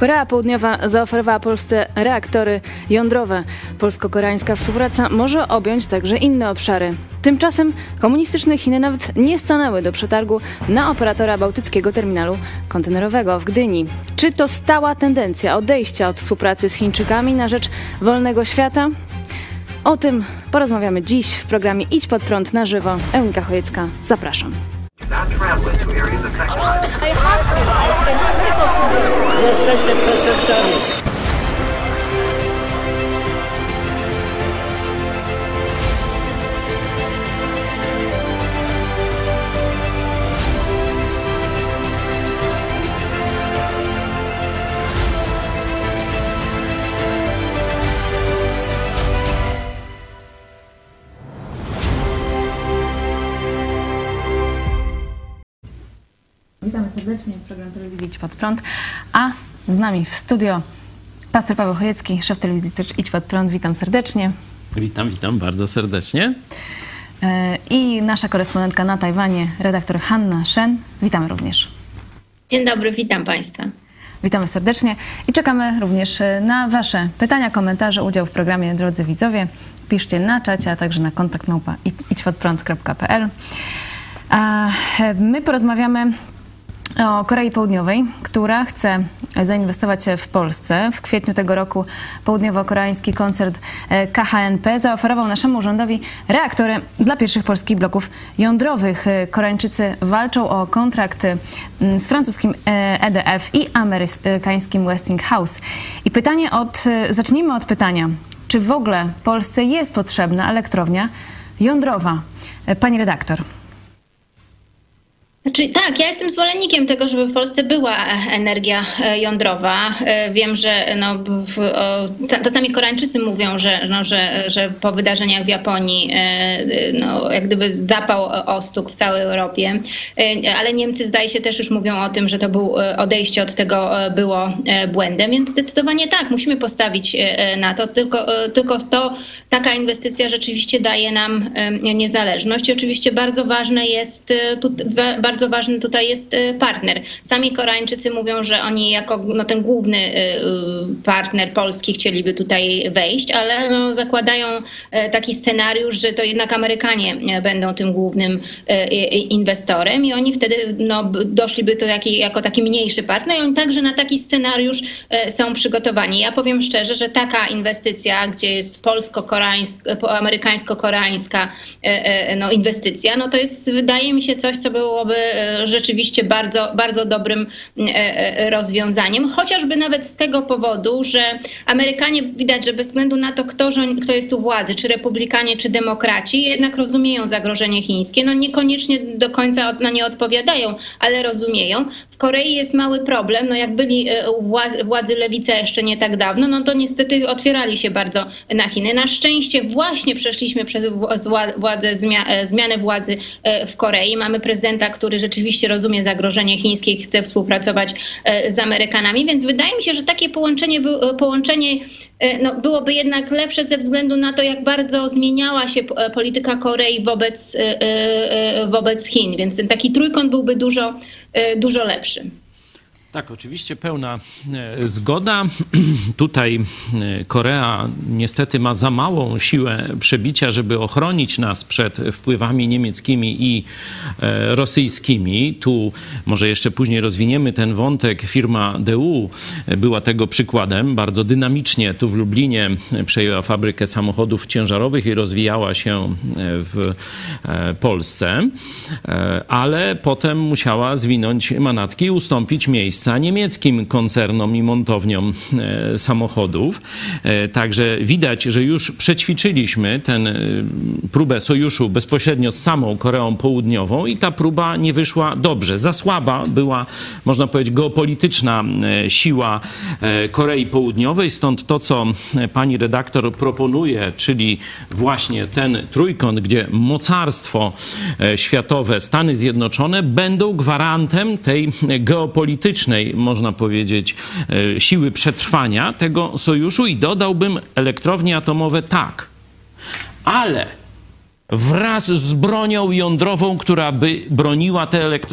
Korea Południowa zaoferowała Polsce reaktory jądrowe. Polsko-koreańska współpraca może objąć także inne obszary. Tymczasem komunistyczne Chiny nawet nie stanęły do przetargu na operatora bałtyckiego terminalu kontenerowego w Gdyni. Czy to stała tendencja odejścia od współpracy z Chińczykami na rzecz wolnego świata? O tym porozmawiamy dziś w programie Idź pod prąd na żywo. Eunika Chojecka, zapraszam. Jesteście przestępcami. Serdecznie w programie telewizji Idź Pod Prąd, a z nami w studio pastor Paweł Chojecki, szef telewizji też Idź Pod Prąd. Witam serdecznie. Witam, witam bardzo serdecznie. E, I nasza korespondentka na Tajwanie, redaktor Hanna Shen. Witamy również. Dzień dobry, witam Państwa. Witamy serdecznie i czekamy również e, na Wasze pytania, komentarze, udział w programie, drodzy widzowie. Piszcie na czacie, a także na kontakt małpa idźpodprąd.pl. A e, my porozmawiamy o Korei Południowej, która chce zainwestować w Polsce. W kwietniu tego roku południowo-koreański koncert e, KHNP zaoferował naszemu rządowi reaktory dla pierwszych polskich bloków jądrowych. E, Koreańczycy walczą o kontrakt z francuskim EDF i amerykańskim Westinghouse. I pytanie od, zacznijmy od pytania, czy w ogóle Polsce jest potrzebna elektrownia jądrowa? E, Pani redaktor. Znaczy, tak, ja jestem zwolennikiem tego, żeby w Polsce była energia e, jądrowa. E, wiem, że no, w, o, czasami Koreańczycy mówią, że, no, że, że po wydarzeniach w Japonii e, no, jak gdyby zapał ostuk w całej Europie, ale Niemcy zdaje się też już mówią o tym, że to był odejście od tego było błędem, więc zdecydowanie tak, musimy postawić na to, tylko, tylko to taka inwestycja rzeczywiście daje nam niezależność. I oczywiście bardzo ważne jest tu, bardzo ważny tutaj jest y, partner. Sami Koreańczycy mówią, że oni jako no, ten główny y, y, partner polski chcieliby tutaj wejść, ale no, zakładają taki scenariusz, że to jednak Amerykanie będą tym głównym inwestorem i oni wtedy no, doszliby to taki, jako taki mniejszy partner i oni także na taki scenariusz są przygotowani. Ja powiem szczerze, że taka inwestycja, gdzie jest polsko-amerykańsko-koreańska no, inwestycja, no to jest wydaje mi się coś, co byłoby rzeczywiście bardzo, bardzo dobrym e, e, rozwiązaniem. Chociażby nawet z tego powodu, że Amerykanie widać, że bez względu na to, kto, kto jest u władzy, czy republikanie, czy demokraci, jednak rozumieją zagrożenie chińskie. No niekoniecznie do końca na nie odpowiadają, ale rozumieją. W Korei jest mały problem. No jak byli u władzy, władzy lewica jeszcze nie tak dawno, no to niestety otwierali się bardzo na Chiny. Na szczęście właśnie przeszliśmy przez władzę, zmianę władzy w Korei. Mamy prezydenta, który rzeczywiście rozumie zagrożenie chińskie i chce współpracować e, z Amerykanami, więc wydaje mi się, że takie połączenie, e, połączenie e, no, byłoby jednak lepsze ze względu na to, jak bardzo zmieniała się polityka Korei wobec, wobec Chin, więc ten taki trójkąt byłby dużo, dużo lepszy. Tak, oczywiście pełna e, zgoda. Tutaj e, Korea niestety ma za małą siłę przebicia, żeby ochronić nas przed wpływami niemieckimi i e, rosyjskimi. Tu może jeszcze później rozwiniemy ten wątek. Firma DU była tego przykładem. Bardzo dynamicznie tu w Lublinie przejęła fabrykę samochodów ciężarowych i rozwijała się w Polsce, ale potem musiała zwinąć manatki i ustąpić miejsce miejsca niemieckim koncernom i montowniom e, samochodów. E, także widać, że już przećwiczyliśmy tę e, próbę sojuszu bezpośrednio z samą Koreą Południową i ta próba nie wyszła dobrze. Za słaba była, można powiedzieć, geopolityczna siła Korei Południowej, stąd to, co pani redaktor proponuje, czyli właśnie ten trójkąt, gdzie mocarstwo światowe, Stany Zjednoczone będą gwarantem tej geopolitycznej można powiedzieć, e, siły przetrwania tego sojuszu i dodałbym elektrownie atomowe tak. Ale wraz z bronią jądrową, która by broniła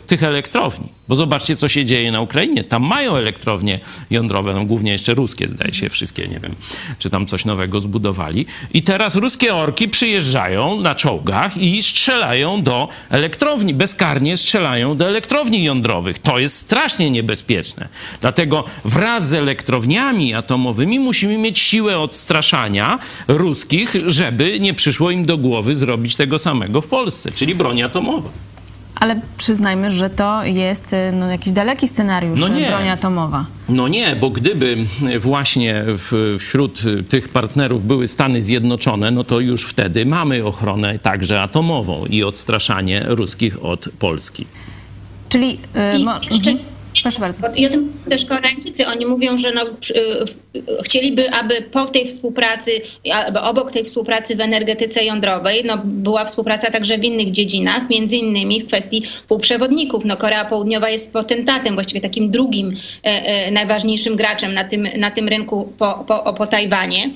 tych elektrowni. Bo zobaczcie, co się dzieje na Ukrainie. Tam mają elektrownie jądrowe, no głównie jeszcze ruskie, zdaje się, wszystkie, nie wiem, czy tam coś nowego zbudowali. I teraz ruskie orki przyjeżdżają na czołgach i strzelają do elektrowni, bezkarnie strzelają do elektrowni jądrowych. To jest strasznie niebezpieczne. Dlatego wraz z elektrowniami atomowymi musimy mieć siłę odstraszania ruskich, żeby nie przyszło im do głowy zrobić tego samego w Polsce, czyli broń atomowa. Ale przyznajmy, że to jest y, no, jakiś daleki scenariusz, No nie. broń atomowa. No nie, bo gdyby właśnie w, wśród tych partnerów były Stany Zjednoczone, no to już wtedy mamy ochronę także atomową i odstraszanie ruskich od Polski. Czyli... y, I mo- jeszcze- mhm. Proszę bardzo. I o tym też Koreańczycy, oni mówią, że no, przy- y, chcieliby, aby po tej współpracy, albo obok tej współpracy w energetyce jądrowej, no, była współpraca także w innych dziedzinach, między innymi w kwestii półprzewodników. No, Korea Południowa jest potentatem, właściwie takim drugim e, e, najważniejszym graczem na tym, na tym rynku po, po, po Tajwanie.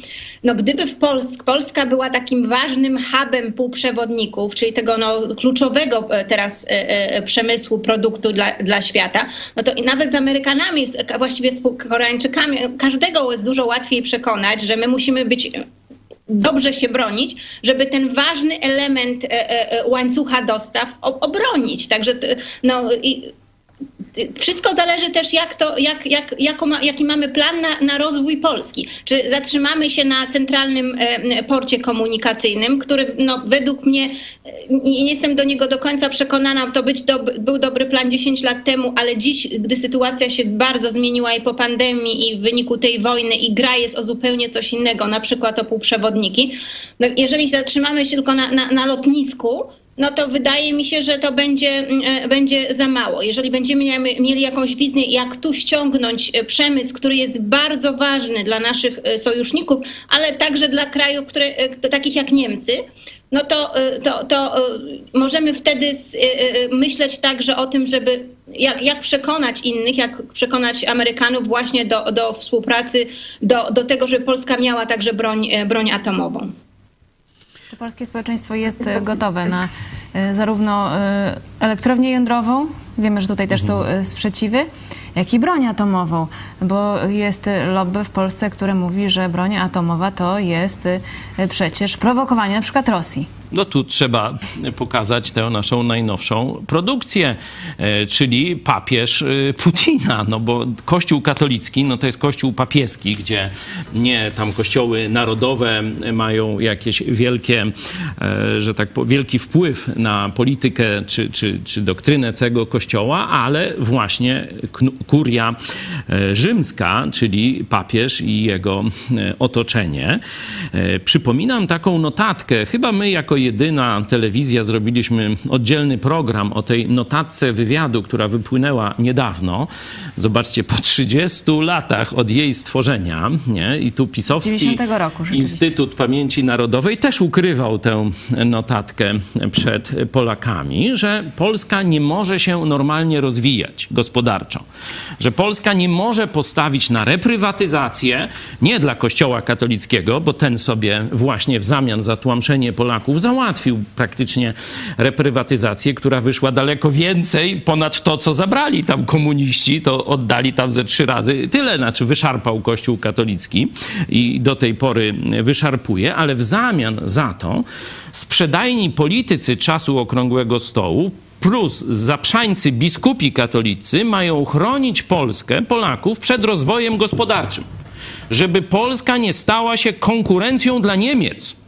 No, gdyby w Pols Polska była takim ważnym hubem półprzewodników, czyli tego no, kluczowego e, teraz e, e, przemysłu produktu dla, dla świata, no to nawet z Amerykanami, właściwie z Koreańczykami, każdego jest dużo łatwiej przekonać, że my musimy być dobrze się bronić, żeby ten ważny element łańcucha dostaw obronić. Także no, i, wszystko zależy też, jak to, jak, jak, jako ma, jaki mamy plan na, na rozwój Polski. Czy zatrzymamy się na centralnym e, porcie komunikacyjnym, który no, według mnie, e, nie jestem do niego do końca przekonana, to być dob- był dobry plan 10 lat temu, ale dziś, gdy sytuacja się bardzo zmieniła i po pandemii, i w wyniku tej wojny, i gra jest o zupełnie coś innego, na przykład o półprzewodniki, no, jeżeli zatrzymamy się tylko na, na, na lotnisku, no to wydaje mi się, że to będzie, e, będzie za mało. Jeżeli będziemy mieli- jakąś wizję, jak tu ściągnąć e, przemysł, który jest bardzo ważny dla naszych e, sojuszników, ale także dla krajów, które, takich jak Niemcy, no to, to, to możemy wtedy myśleć także o tym, żeby jak, jak przekonać innych, jak przekonać Amerykanów właśnie do, do współpracy, do, do tego, żeby Polska miała także broń, broń atomową. Czy polskie społeczeństwo jest e, gotowe na e, zarówno e, elektrownię jądrową, wiemy, że tutaj też są sprzeciwy, jak i broń atomową, bo jest lobby w Polsce, które mówi, że broń atomowa to jest przecież prowokowanie na przykład Rosji. No tu trzeba pokazać tę naszą najnowszą produkcję, e, czyli papież e, Putina, no bo Kościół katolicki, no to jest Kościół papieski, gdzie nie tam kościoły narodowe mają jakieś wielkie, e, że tak wielki wpływ na politykę czy, czy, czy doktrynę całego kościoła, ale właśnie kuria rzymska, czyli papież i jego otoczenie. Przypominam taką notatkę, chyba my jako jedyna telewizja zrobiliśmy oddzielny program o tej notatce wywiadu, która wypłynęła niedawno. Zobaczcie, po 30 latach od jej stworzenia, nie? I tu pisowski 90 roku. Instytut Pamięci Narodowej też ukrywał tę notatkę przed Polakami, że Polska nie może się normalnie rozwijać gospodarczo, że Polska nie może postawić na reprywatyzację nie dla Kościoła katolickiego, bo ten sobie właśnie w zamian za tłamszenie Polaków załatwił praktycznie reprywatyzację, która wyszła daleko więcej ponad to, co zabrali tam komuniści, to oddali tam ze trzy razy tyle, znaczy wyszarpał Kościół katolicki i do tej pory wyszarpuje, ale w zamian za to sprzedajni politycy czasu okrągłego stołu plus zaprzańcy biskupi katolicy mają chronić Polskę, Polaków przed rozwojem gospodarczym. Żeby Polska nie stała się konkurencją dla Niemiec.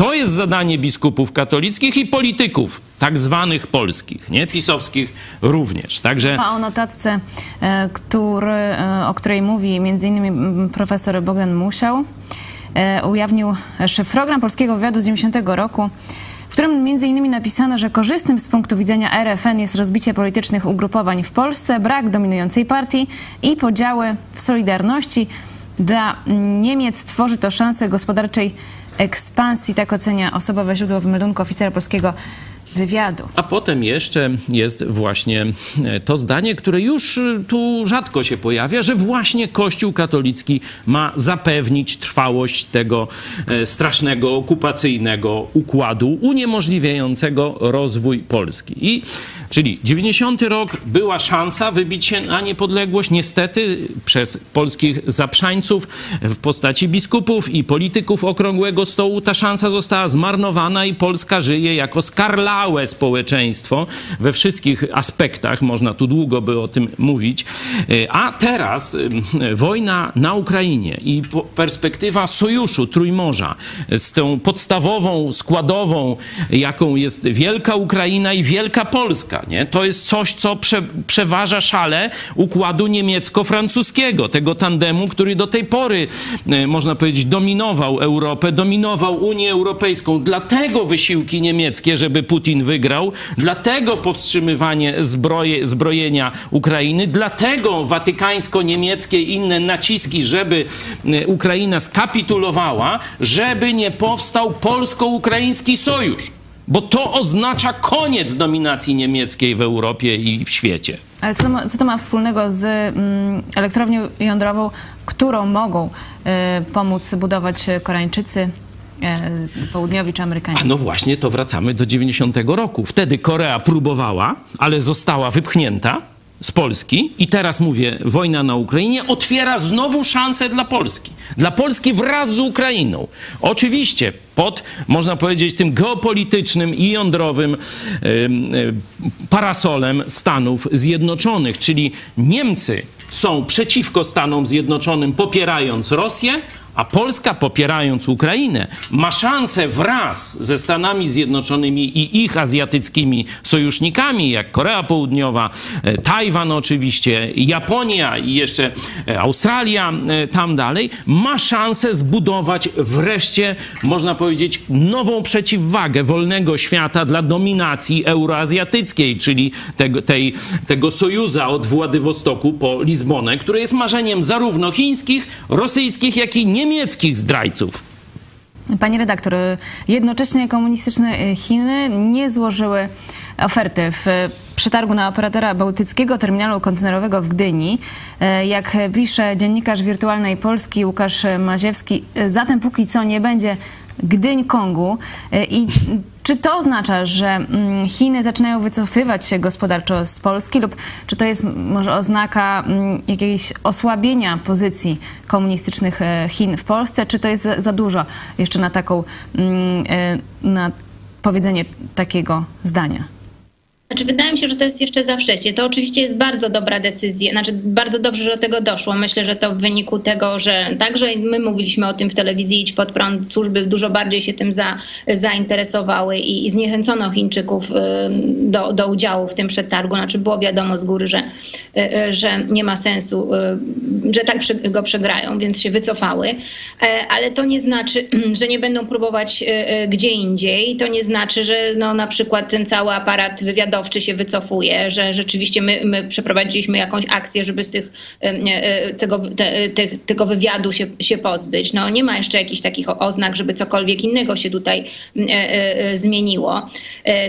To jest zadanie biskupów katolickich i polityków tak zwanych polskich, nie pisowskich również. Także A o notatce, e, który, e, o której mówi m.in. profesor Bogdan Musiał, e, ujawnił szyfrogram polskiego wywiadu z 90 roku, w którym m.in. napisano, że korzystnym z punktu widzenia RFN jest rozbicie politycznych ugrupowań w Polsce, brak dominującej partii i podziały w Solidarności. Dla Niemiec tworzy to szansę gospodarczej ekspansji, tak ocenia osobowe źródło w meldunku oficera polskiego wywiadu. A potem jeszcze jest właśnie e, to zdanie, które już e, tu rzadko się pojawia, że właśnie Kościół katolicki ma zapewnić trwałość tego e, strasznego okupacyjnego układu uniemożliwiającego rozwój Polski. I Czyli 90 rok była szansa wybić się na niepodległość. Niestety przez polskich zaprzańców w postaci biskupów i polityków okrągłego stołu ta szansa została zmarnowana i Polska żyje jako skarlałe społeczeństwo we wszystkich aspektach. Można tu długo by o tym mówić. A teraz wojna na Ukrainie i perspektywa sojuszu Trójmorza z tą podstawową, składową, jaką jest Wielka Ukraina i Wielka Polska nie? To jest coś, co prze, przeważa szale układu niemiecko-francuskiego, tego tandemu, który do tej pory, e, można powiedzieć, dominował Europę, dominował Unię Europejską. Dlatego wysiłki niemieckie, żeby Putin wygrał, dlatego powstrzymywanie zbroje, zbrojenia Ukrainy, dlatego watykańsko-niemieckie i inne naciski, żeby e, Ukraina skapitulowała, żeby nie powstał polsko-ukraiński sojusz bo to oznacza koniec dominacji niemieckiej w Europie i w świecie. Ale co co to ma wspólnego z mm, elektrownią jądrową, którą mogą y, pomóc budować Koreańczycy? Y, południowi czy Amerykanie. A no właśnie, to wracamy do 90 roku. Wtedy Korea próbowała, ale została wypchnięta z Polski i teraz mówię, wojna na Ukrainie otwiera znowu szansę dla Polski. Dla Polski wraz z Ukrainą. Oczywiście pod, można powiedzieć, tym geopolitycznym i jądrowym parasolem Stanów Zjednoczonych, czyli Niemcy są przeciwko Stanom Zjednoczonym, popierając Rosję, a Polska, popierając Ukrainę, ma szansę wraz ze Stanami Zjednoczonymi i ich azjatyckimi sojusznikami, jak Korea Południowa, e, Tajwan oczywiście, Japonia i jeszcze e, Australia e, tam dalej, ma szansę zbudować wreszcie, można powiedzieć, nową przeciwwagę wolnego świata dla dominacji euroazjatyckiej, czyli tego, tej, tego sojuza od Władywostoku po Lizbonę, który jest marzeniem zarówno chińskich, rosyjskich, jak i niemieckich niemieckich zdrajców. Pani redaktor, jednocześnie komunistyczne Chiny nie złożyły oferty w przetargu na operatora bałtyckiego terminalu kontenerowego w Gdyni. Jak pisze dziennikarz wirtualnej Polski Łukasz Maziewski, zatem póki co nie będzie Gdyń-Kongu i czy to oznacza, że mm, Chiny zaczynają wycofywać się gospodarczo z Polski, lub czy to jest może oznaka mm, jakiegoś osłabienia pozycji komunistycznych e, Chin w Polsce, czy to jest za dużo jeszcze na taką, mm, e, na powiedzenie takiego zdania? Znaczy, wydaje mi się, że to jest jeszcze za wcześnie. To oczywiście jest bardzo dobra decyzja, znaczy bardzo dobrze, że do tego doszło. Myślę, że to w wyniku tego, że także my mówiliśmy o tym w telewizji Idź Pod Prąd, służby dużo bardziej się tym za, zainteresowały i, i zniechęcono Chińczyków y, do, do udziału w tym przetargu. Znaczy było wiadomo z góry, że, y, y, że nie ma sensu, że tak go przegrają, więc się wycofały. E, ale to nie znaczy, że nie będą próbować gdzie indziej. To nie znaczy, że no, na przykład ten cały aparat wywiadowczy wywiadowczy się wycofuje, że rzeczywiście my, my przeprowadziliśmy jakąś akcję, żeby z tych, e, tego, te, te, tego wywiadu się, się pozbyć. No, nie ma jeszcze jakichś takich oznak, żeby cokolwiek innego się tutaj e, e, zmieniło.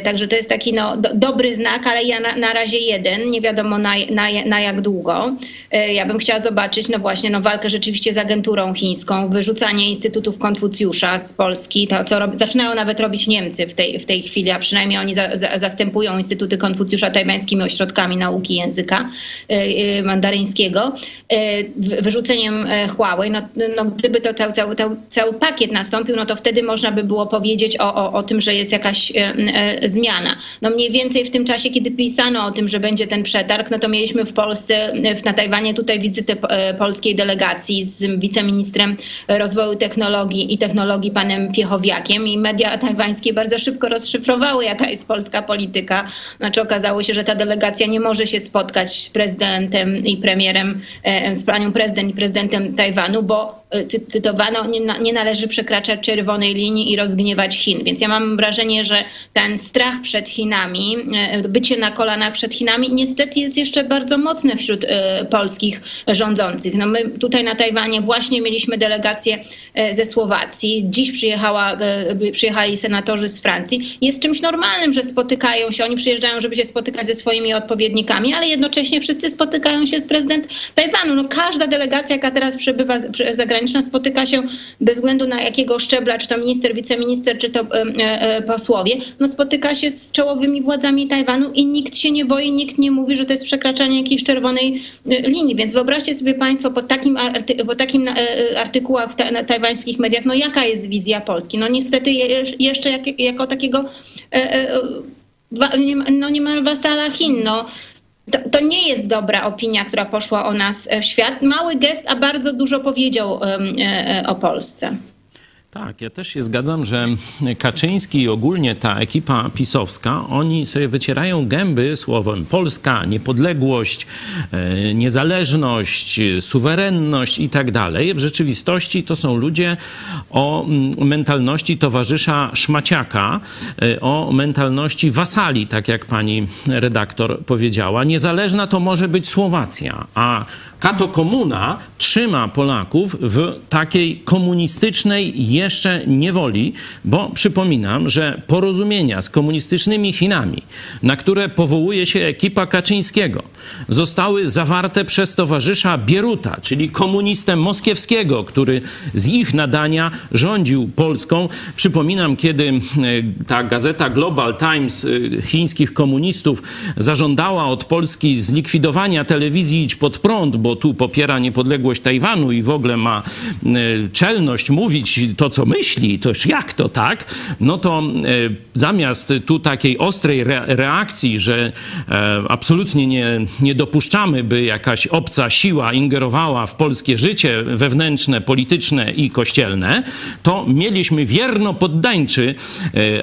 Także to jest taki no, do, dobry znak, ale ja na, na razie jeden, nie wiadomo na, na, na jak długo. Ja bym chciała zobaczyć no właśnie no, walkę rzeczywiście z agenturą chińską, wyrzucanie Instytutów Konfucjusza z Polski, to co rob, zaczynają nawet robić Niemcy w tej, w tej chwili, a przynajmniej oni za, za, zastępują Instytut Instytuty Konfucjusza tajwańskimi ośrodkami nauki języka e, e, mandaryńskiego, e, wyrzuceniem Huawei, no, no gdyby to cały, cały, cały pakiet nastąpił, no to wtedy można by było powiedzieć o, o, o tym, że jest jakaś zmiana. No mniej więcej w tym czasie, kiedy pisano o tym, że będzie ten przetarg, no to mieliśmy w Polsce, na Tajwanie tutaj wizytę polskiej delegacji z wiceministrem rozwoju technologii i technologii panem Piechowiakiem i media tajwańskie bardzo szybko rozszyfrowały, jaka jest polska polityka znaczy okazało się, że ta delegacja nie może się spotkać z prezydentem i premierem, e, z panią prezydent i prezydentem Tajwanu, bo e, cy- cytowano, nie, nie należy przekraczać czerwonej linii i rozgniewać Chin. Więc ja mam wrażenie, że ten strach przed Chinami, e, bycie na kolana przed Chinami niestety jest jeszcze bardzo mocne wśród polskich rządzących. No my tutaj na Tajwanie właśnie mieliśmy delegację ze Słowacji. Dziś przyjechała, przyjechali senatorzy z Francji. Jest czymś normalnym, że spotykają się, oni przyjeżdżają, żeby się spotykać ze swoimi odpowiednikami, ale jednocześnie wszyscy spotykają się z prezydent Tajwanu. No każda delegacja, jaka teraz przy- zagraniczna, spotyka się bez względu na jakiego szczebla, czy to minister, wiceminister, czy to e, e, posłowie, no spotyka się z czołowymi władzami Tajwanu i nikt się nie boi, nikt nie mówi, że to jest przekraczanie jakiejś czerwonej e, linii. Więc wyobraźcie sobie Państwo po takim, arty, po takim artykułach w ta, na tajwańskich mediach, no jaka jest wizja Polski? No niestety je, jeszcze jak, jako takiego e, e, no niemal wasala Chin. No. To, to nie jest dobra opinia, która poszła o nas w świat. Mały gest, a bardzo dużo powiedział e, e, o Polsce. Tak, ja też się zgadzam, że Kaczyński i ogólnie ta ekipa pisowska, oni sobie wycierają gęby słowem Polska, niepodległość, e, niezależność, suwerenność i tak dalej. W rzeczywistości to są ludzie o mm, mentalności towarzysza szmaciaka, e, o mentalności wasali, tak jak pani redaktor powiedziała. Niezależna to może być Słowacja, a Kato Komuna trzyma Polaków w takiej komunistycznej jeszcze niewoli, bo przypominam, że porozumienia z komunistycznymi Chinami, na które powołuje się ekipa Kaczyńskiego, zostały zawarte przez towarzysza Bieruta, czyli komunistę moskiewskiego, który z ich nadania rządził Polską. Przypominam, kiedy e, ta gazeta Global Times e, chińskich komunistów zażądała od Polski zlikwidowania telewizji Idź Pod Prąd, bo tu popiera niepodległość Tajwanu i w ogóle ma e, czelność mówić to, co myśli, toż jak to tak? No to e, zamiast tu takiej ostrej re reakcji, że e, absolutnie nie, nie dopuszczamy, by jakaś obca siła ingerowała w polskie życie wewnętrzne, polityczne i kościelne, to mieliśmy wierno poddańczy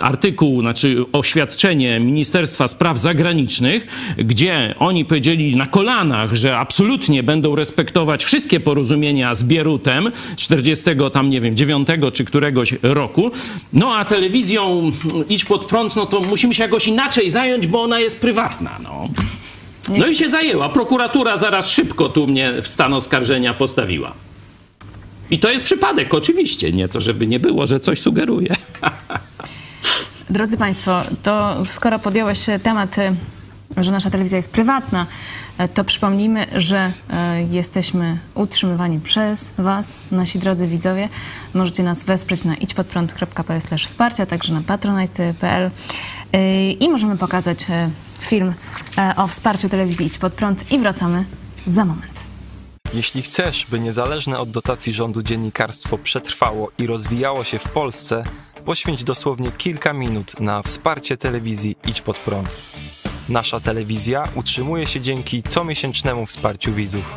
artykuł, znaczy oświadczenie Ministerstwa Spraw Zagranicznych, gdzie oni powiedzieli na kolanach, że absolutnie będą respektować wszystkie porozumienia z Bierutem 40 tam nie wiem 9 czy któregoś roku. No a telewizją idź pod prąd, no to musimy się jakoś inaczej zająć, bo ona jest prywatna. No. No i się zajęła. Prokuratura zaraz szybko tu mnie w stan oskarżenia postawiła. I to jest przypadek, oczywiście. Nie to, żeby nie było, że coś sugeruje. Drodzy Państwo, to skoro podjąłeś temat, y, że nasza telewizja jest prywatna, to przypomnijmy, że y, jesteśmy utrzymywani przez Was, nasi drodzy widzowie. Możecie nas wesprzeć na idźpodprąd.pl wsparcia, także na patronite.pl y, i możemy pokazać y, film o wsparciu telewizji Idź Pod Prąd i wracamy za moment. Jeśli chcesz, by niezależne od dotacji rządu dziennikarstwo przetrwało i rozwijało się w Polsce, poświęć dosłownie kilka minut na wsparcie telewizji Idź Pod Prąd. Nasza telewizja utrzymuje się dzięki comiesięcznemu wsparciu widzów.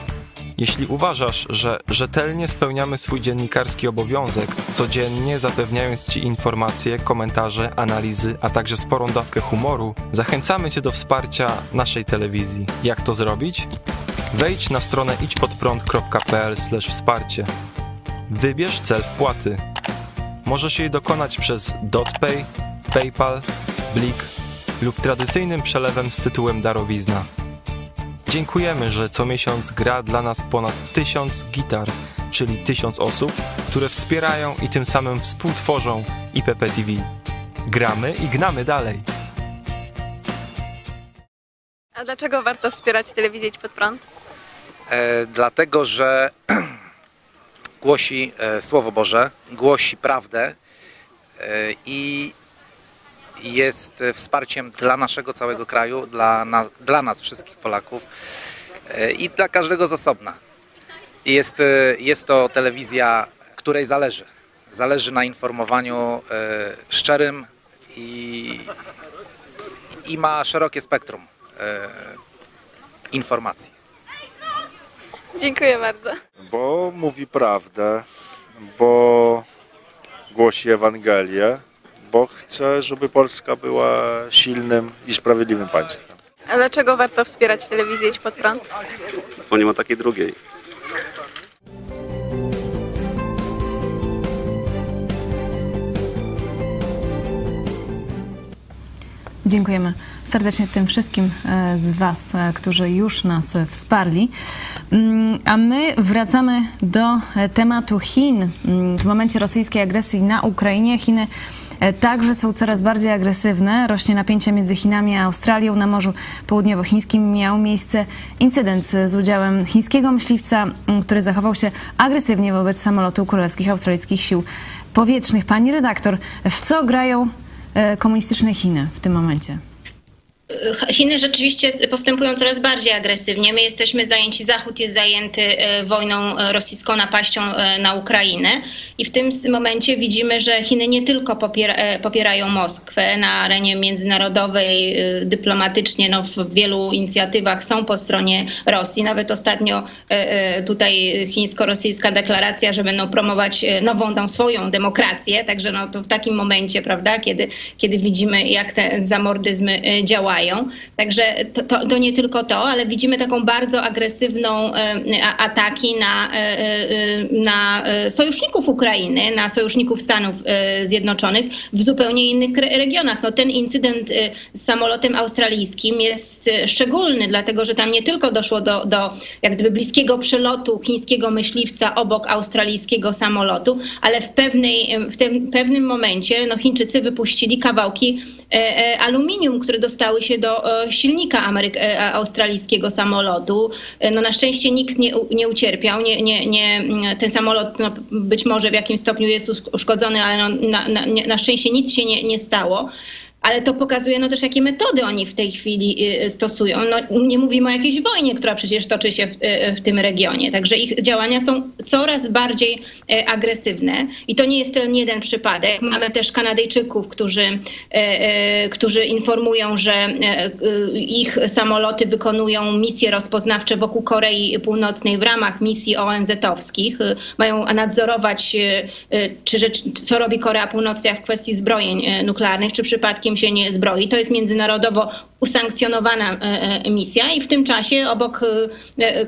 Jeśli uważasz, że rzetelnie spełniamy swój dziennikarski obowiązek, codziennie zapewniając Ci informacje, komentarze, analizy, a także sporą dawkę humoru, zachęcamy Cię do wsparcia naszej telewizji. Jak to zrobić? Wejdź na stronę idźpodprąd.pl wsparcie. Wybierz cel wpłaty. Możesz jej dokonać przez DotPay, PayPal, Blik lub tradycyjnym przelewem z tytułem darowizna. Dziękujemy, że co miesiąc gra dla nas ponad tysiąc gitar, czyli tysiąc osób, które wspierają i tym samym współtworzą IPP TV. Gramy i gnamy dalej. A dlaczego warto wspierać telewizję Idź Pod Prąd? E, dlatego że głosi e, Słowo Boże, głosi prawdę e, i jest e, wsparciem dla naszego całego kraju, dla, na, dla nas wszystkich Polaków e, i dla każdego z osobna. Jest, e, jest to telewizja, której zależy. Zależy na informowaniu szczerym i, i ma szerokie spektrum informacji. Dziękuję bardzo. bo mówi prawdę, bo głosi Ewangelię, bo chcę, żeby Polska była silnym i sprawiedliwym państwem. A dlaczego warto wspierać telewizję Idź Pod Prąd? bo nie ma takiej drugiej. Dziękujemy serdecznie tym wszystkim e, z Was, e, którzy już nas wsparli. Mm, A my wracamy do e, tematu Chin. Mm, W momencie rosyjskiej agresji na Ukrainie Chiny także są coraz bardziej agresywne. Rośnie napięcie między Chinami a Australią. Na Morzu Południowochińskim miał miejsce incydent z udziałem chińskiego myśliwca, który zachował się agresywnie wobec samolotu królewskich australijskich sił powietrznych. Pani redaktor, w co grają e, komunistyczne Chiny w tym momencie? Chiny rzeczywiście postępują coraz bardziej agresywnie. My jesteśmy zajęci, Zachód jest zajęty e, wojną e, rosyjską napaścią e, na Ukrainę i w tym momencie widzimy, że Chiny nie tylko popiera, popierają Moskwę na arenie międzynarodowej, dyplomatycznie, no w wielu inicjatywach są po stronie Rosji. Nawet ostatnio tutaj chińsko-rosyjska deklaracja, że będą promować nową tą swoją demokrację, także no to w takim momencie, prawda, kiedy, kiedy widzimy jak te zamordyzmy e, działają. Także to, to, to nie tylko to, ale widzimy taką bardzo agresywną e, ataki na, e, e, na sojuszników Ukrainy, na sojuszników Stanów Zjednoczonych w zupełnie innych regionach. No, ten incydent z samolotem australijskim jest szczególny, dlatego że tam nie tylko doszło do, do jak gdyby bliskiego przelotu chińskiego myśliwca obok australijskiego samolotu, ale w, pewnej, w tym pewnym momencie no, Chińczycy wypuścili kawałki aluminium, które dostały się do e, silnika Ameryk- e, australijskiego samolotu. E, No, na szczęście nikt nie, nie ucierpiał. Nie, nie, nie, ten samolot no, być może w jakimś stopniu jest usz- uszkodzony, ale no, na, na, na szczęście nic się nie, nie stało. Ale to pokazuje no też, jakie metody oni w tej chwili y, stosują. No, nie mówimy o jakiejś wojnie, która przecież toczy się w, y, w tym regionie. Także ich działania są coraz bardziej y, agresywne. I to nie jest ten jeden przypadek. Mamy też Kanadyjczyków, którzy, y, y, którzy informują, że y, y, ich samoloty wykonują misje rozpoznawcze wokół Korei Północnej w ramach misji ONZ-owskich. Y, Mają nadzorować, y, y, czy co robi Korea Północna w kwestii zbrojeń y, nuklearnych, czy przypadkiem się nie zbroi. To jest międzynarodowo usankcjonowana e, e, misja i w tym czasie obok e,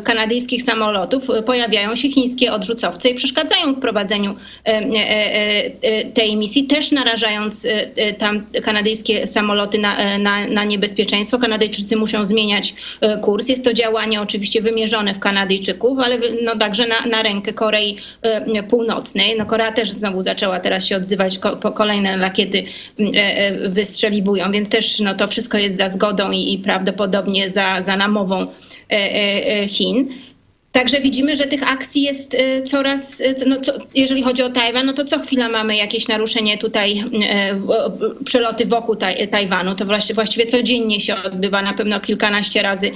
kanadyjskich samolotów pojawiają się chińskie odrzucowce i przeszkadzają w prowadzeniu tej misji, też narażając tam kanadyjskie samoloty na, na, na niebezpieczeństwo. Kanadyjczycy muszą zmieniać kurs. Jest to działanie oczywiście wymierzone w Kanadyjczyków, ale no, także na, na rękę Korei Północnej. No, Korea też znowu zaczęła teraz się odzywać, kolejne rakiety wystrzeliwują, więc też no, to wszystko jest za zgodą i, i prawdopodobnie za, za namową e, e, e, Chin. Także widzimy, że tych akcji jest coraz, co- no, co, jeżeli chodzi o Tajwan, no to co chwila mamy jakieś naruszenie tutaj, przeloty wokół taj, Tajwanu. To właściwie, codziennie się odbywa, na pewno kilkanaście razy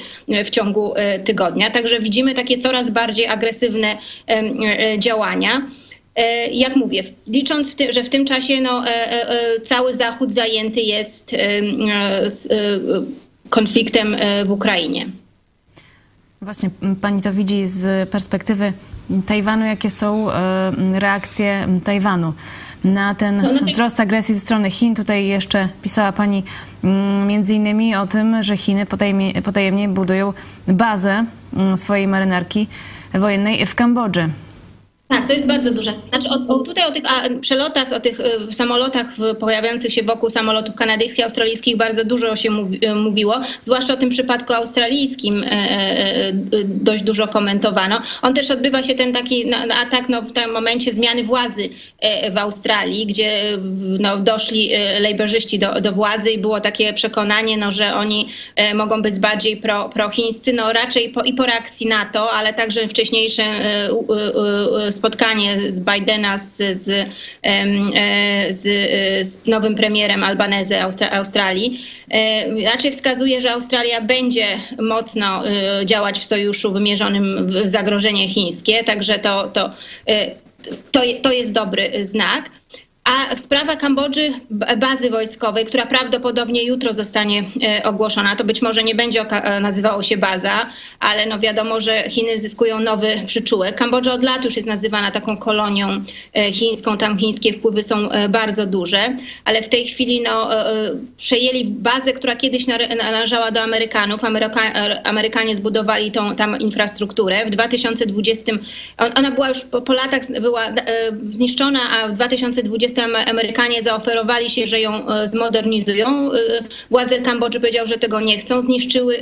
w ciągu tygodnia. Także widzimy takie coraz bardziej agresywne działania. E, Jak mówię, licząc, w tym, że w tym czasie no, e, e, cały Zachód zajęty jest konfliktem w Ukrainie. Właśnie pani to widzi z perspektywy Tajwanu, jakie są reakcje Tajwanu na ten No, no tak. wzrost agresji ze strony Chin. Tutaj jeszcze pisała pani między innymi o tym, że Chiny potajemnie, potajemnie budują bazę swojej marynarki wojennej w Kambodży. Tak, to jest bardzo duża. Znaczy, o, o, tutaj o tych a, przelotach, o tych y, samolotach w, pojawiających się wokół samolotów kanadyjskich, australijskich bardzo dużo się mówi, y, mówiło, zwłaszcza o tym przypadku australijskim e, dość dużo komentowano. On też odbywa się ten taki na atak no, w tym momencie zmiany władzy w Australii, gdzie no, doszli lejberzyści do, do władzy i było takie przekonanie, no, że oni mogą być bardziej pro, prochińscy, no raczej po, i po reakcji na to, ale także wcześniejsze u- spotkanie z Bidena z, z, e, z, e, z nowym premierem Albanese Austra- Australii, e, raczej wskazuje, że Australia będzie mocno działać w sojuszu wymierzonym w zagrożenie chińskie, także to, to, to, to jest dobry znak. A sprawa Kambodży, bazy wojskowej, która prawdopodobnie jutro zostanie ogłoszona, to być może nie będzie nazywało się baza, ale no wiadomo, że Chiny zyskują nowy przyczółek. Kambodża od lat już jest nazywana taką kolonią chińską, tam chińskie wpływy są bardzo duże, ale w tej chwili no, przejęli bazę, która kiedyś należała do Amerykanów. Ameryka, Amerykanie zbudowali tą tam infrastrukturę. W 2020 ona była już po, po latach była e, zniszczona, a w 2020 Amerykanie zaoferowali się, że ją e, zmodernizują. E, władze Kambodży powiedział, że tego nie chcą. Zniszczyły,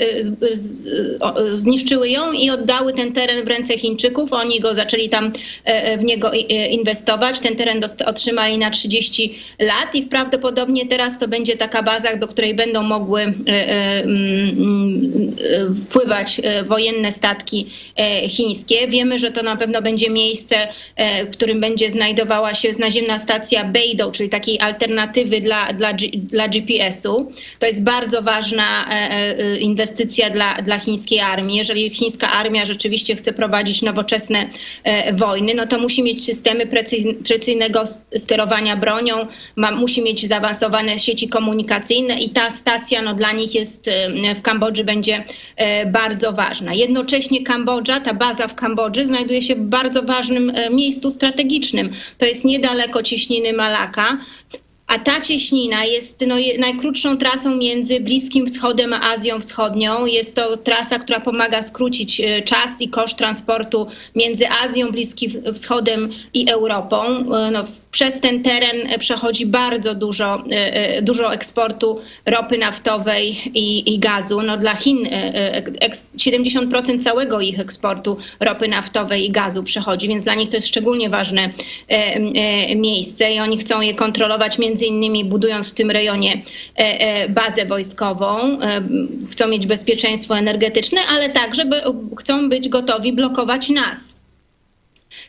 zniszczyły ją i oddały ten teren w ręce Chińczyków. Oni go zaczęli tam w niego inwestować. Ten teren otrzymali na 30 lat i prawdopodobnie teraz to będzie taka baza, do której będą mogły wpływać wojenne statki chińskie. Wiemy, że to na pewno będzie miejsce, w którym będzie znajdowała się naziemna stacja Beidou, czyli takiej alternatywy dla, dla, dla GPS-u. To jest bardzo ważna inwestycja dla, dla chińskiej armii. Jeżeli chińska armia rzeczywiście chce prowadzić nowoczesne wojny, no to musi mieć systemy precyzyjnego sterowania bronią, ma, musi mieć zaawansowane sieci komunikacyjne i ta stacja no, dla nich jest w Kambodży będzie bardzo ważna. Jednocześnie Kambodża, ta baza w Kambodży znajduje się w bardzo ważnym miejscu strategicznym. To jest niedaleko Malaka. A ta cieśnina jest no, najkrótszą trasą między Bliskim Wschodem a Azją Wschodnią. Jest to trasa, która pomaga skrócić e, czas i koszt transportu między Azją, Bliskim Wschodem i Europą. E, no, przez ten teren przechodzi bardzo dużo, e, dużo eksportu ropy naftowej i, i gazu. No, dla Chin 70% całego ich eksportu ropy naftowej i gazu przechodzi, więc dla nich to jest szczególnie ważne miejsce i oni chcą je kontrolować między między innymi budując w tym rejonie e, e, bazę wojskową, e, chcą mieć bezpieczeństwo energetyczne, ale także chcą być gotowi blokować nas.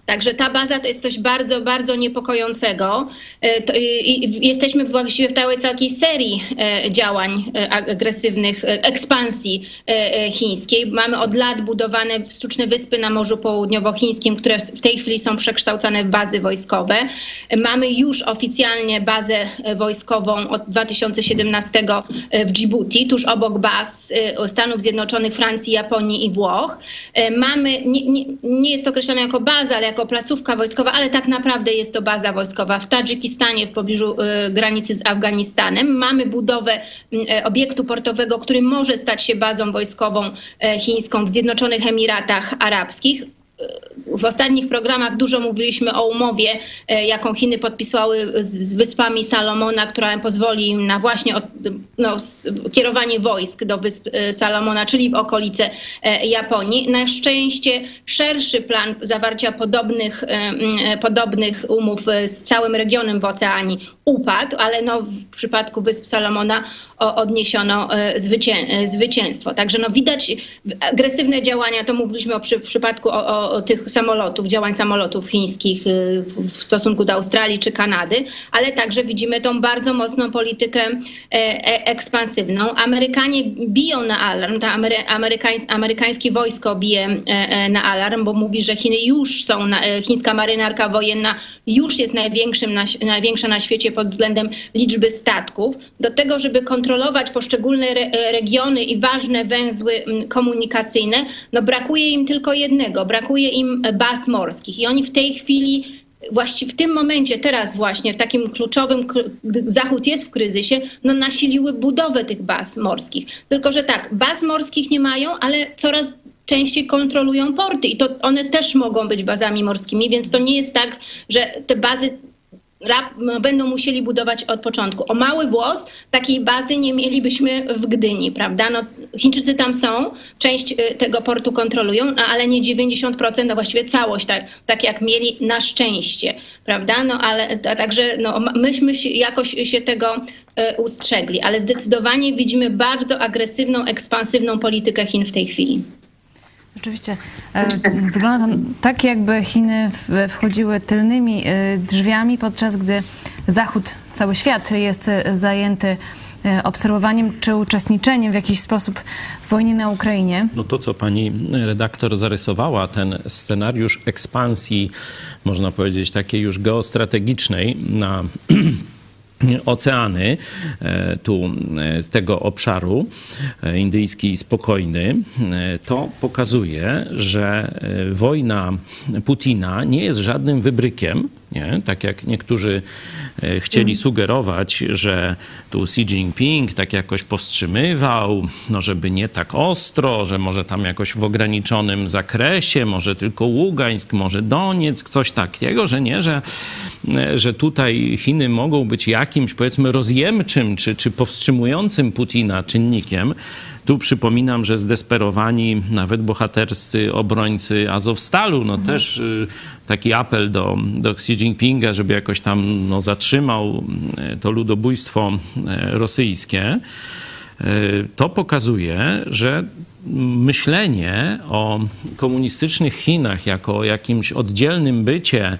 Także ta baza to jest coś bardzo, bardzo niepokojącego. E, jesteśmy właściwie w całej całej serii e, działań e, agresywnych, ekspansji chińskiej. Mamy od lat budowane sztuczne wyspy na Morzu Południowochińskim, które w tej chwili są przekształcane w bazy wojskowe. Mamy już oficjalnie bazę wojskową od 2017 w Djibouti, tuż obok baz Stanów Zjednoczonych, Francji, Japonii i Włoch. Mamy, nie, nie, nie jest to określone jako baza, ale jako placówka wojskowa, ale tak naprawdę jest to baza wojskowa w Tadżykistanie, w pobliżu y, granicy z Afganistanem. Mamy budowę y, obiektu portowego, który może stać się bazą wojskową y, chińską w Zjednoczonych Emiratach Arabskich w ostatnich programach dużo mówiliśmy o umowie, e, jaką Chiny podpisały z Wyspami Salomona, która pozwoli im na właśnie no, kierowanie wojsk do Wysp e, Salomona, czyli w okolice e, Japonii. Na szczęście szerszy plan zawarcia podobnych, podobnych umów z całym regionem w Oceanii upadł, ale no, w przypadku Wysp Salomona odniesiono zwycię, zwycięstwo. Także no, widać agresywne działania, to mówiliśmy o, przy, w przypadku o, o tych samolotów, działań samolotów chińskich y, w stosunku do Australii czy Kanady, ale także widzimy tą bardzo mocną politykę e, e, ekspansywną. Amerykanie biją na alarm, ta amerykańs, amerykańskie wojsko bije e, na alarm, bo mówi, że Chiny już są, chińska marynarka wojenna już jest największym na, największa na świecie pod względem liczby statków. Do tego, żeby kontrolować poszczególne re, regiony i ważne węzły komunikacyjne, no brakuje im tylko jednego, brakuje im baz morskich. I oni w tej chwili właściwie w tym momencie, teraz właśnie, w takim kluczowym, gdy Zachód jest w kryzysie, no nasiliły budowę tych baz morskich. Tylko, że tak, baz morskich nie mają, ale coraz częściej kontrolują porty i to one też mogą być bazami morskimi, więc to nie jest tak, że te bazy będą musieli budować od początku. O mały włos takiej bazy nie mielibyśmy w Gdyni, prawda? No, Chińczycy tam są, część y, tego portu kontrolują, no, ale nie 90%, no właściwie całość, tak, tak jak mieli na szczęście, prawda? No ale także no, myśmy się, jakoś się tego y, ustrzegli, ale zdecydowanie widzimy bardzo agresywną, ekspansywną politykę Chin w tej chwili. Oczywiście. E, wygląda to tak, jakby Chiny wchodziły tylnymi e, drzwiami, podczas gdy Zachód, cały świat jest e, zajęty obserwowaniem czy uczestniczeniem w jakiś sposób w wojnie na Ukrainie. No to, co pani redaktor zarysowała, ten scenariusz ekspansji, można powiedzieć, takiej już geostrategicznej na oceany e, tu e, z tego obszaru e, indyjski spokojny, to pokazuje, że wojna Putina nie jest żadnym wybrykiem, nie? Tak jak niektórzy chcieli sugerować, że tu Xi Jinping tak jakoś powstrzymywał, no żeby nie tak ostro, że może tam jakoś w ograniczonym zakresie, może tylko Ługańsk, może Donieck, coś takiego, że nie, że, że tutaj Chiny mogą być jakimś powiedzmy rozjemczym czy, czy powstrzymującym Putina czynnikiem. Tu przypominam, że zdesperowani nawet bohaterscy obrońcy Azowstalu, no mhm. też y, taki apel do, do Xi Jinpinga, żeby jakoś tam no, zatrzymał y, to ludobójstwo y, rosyjskie. To pokazuje, że myślenie o komunistycznych Chinach jako o jakimś oddzielnym bycie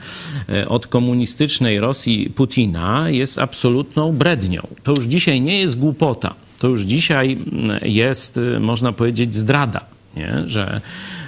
od komunistycznej Rosji Putina jest absolutną brednią. To już dzisiaj nie jest głupota to już dzisiaj jest, można powiedzieć, zdrada, nie? że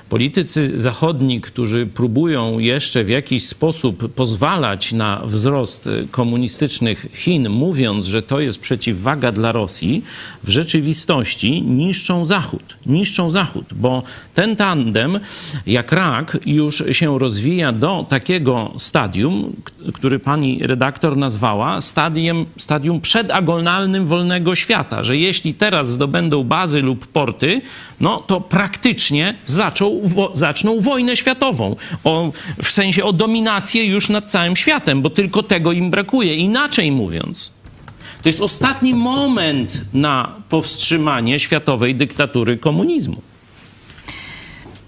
Politycy zachodni, którzy próbują jeszcze w jakiś sposób pozwalać na wzrost komunistycznych Chin, mówiąc, że to jest przeciwwaga dla Rosji, w rzeczywistości niszczą Zachód. Niszczą Zachód, bo ten tandem, jak rak, już się rozwija do takiego stadium, który pani redaktor nazwała stadium, stadium przedagonalnym wolnego świata, że jeśli teraz zdobędą bazy lub porty, no to praktycznie zaczął wo, zaczną wojnę światową. O, w sensie o dominację już nad całym światem, bo tylko tego im brakuje. Inaczej mówiąc, to jest ostatni moment na powstrzymanie światowej dyktatury komunizmu.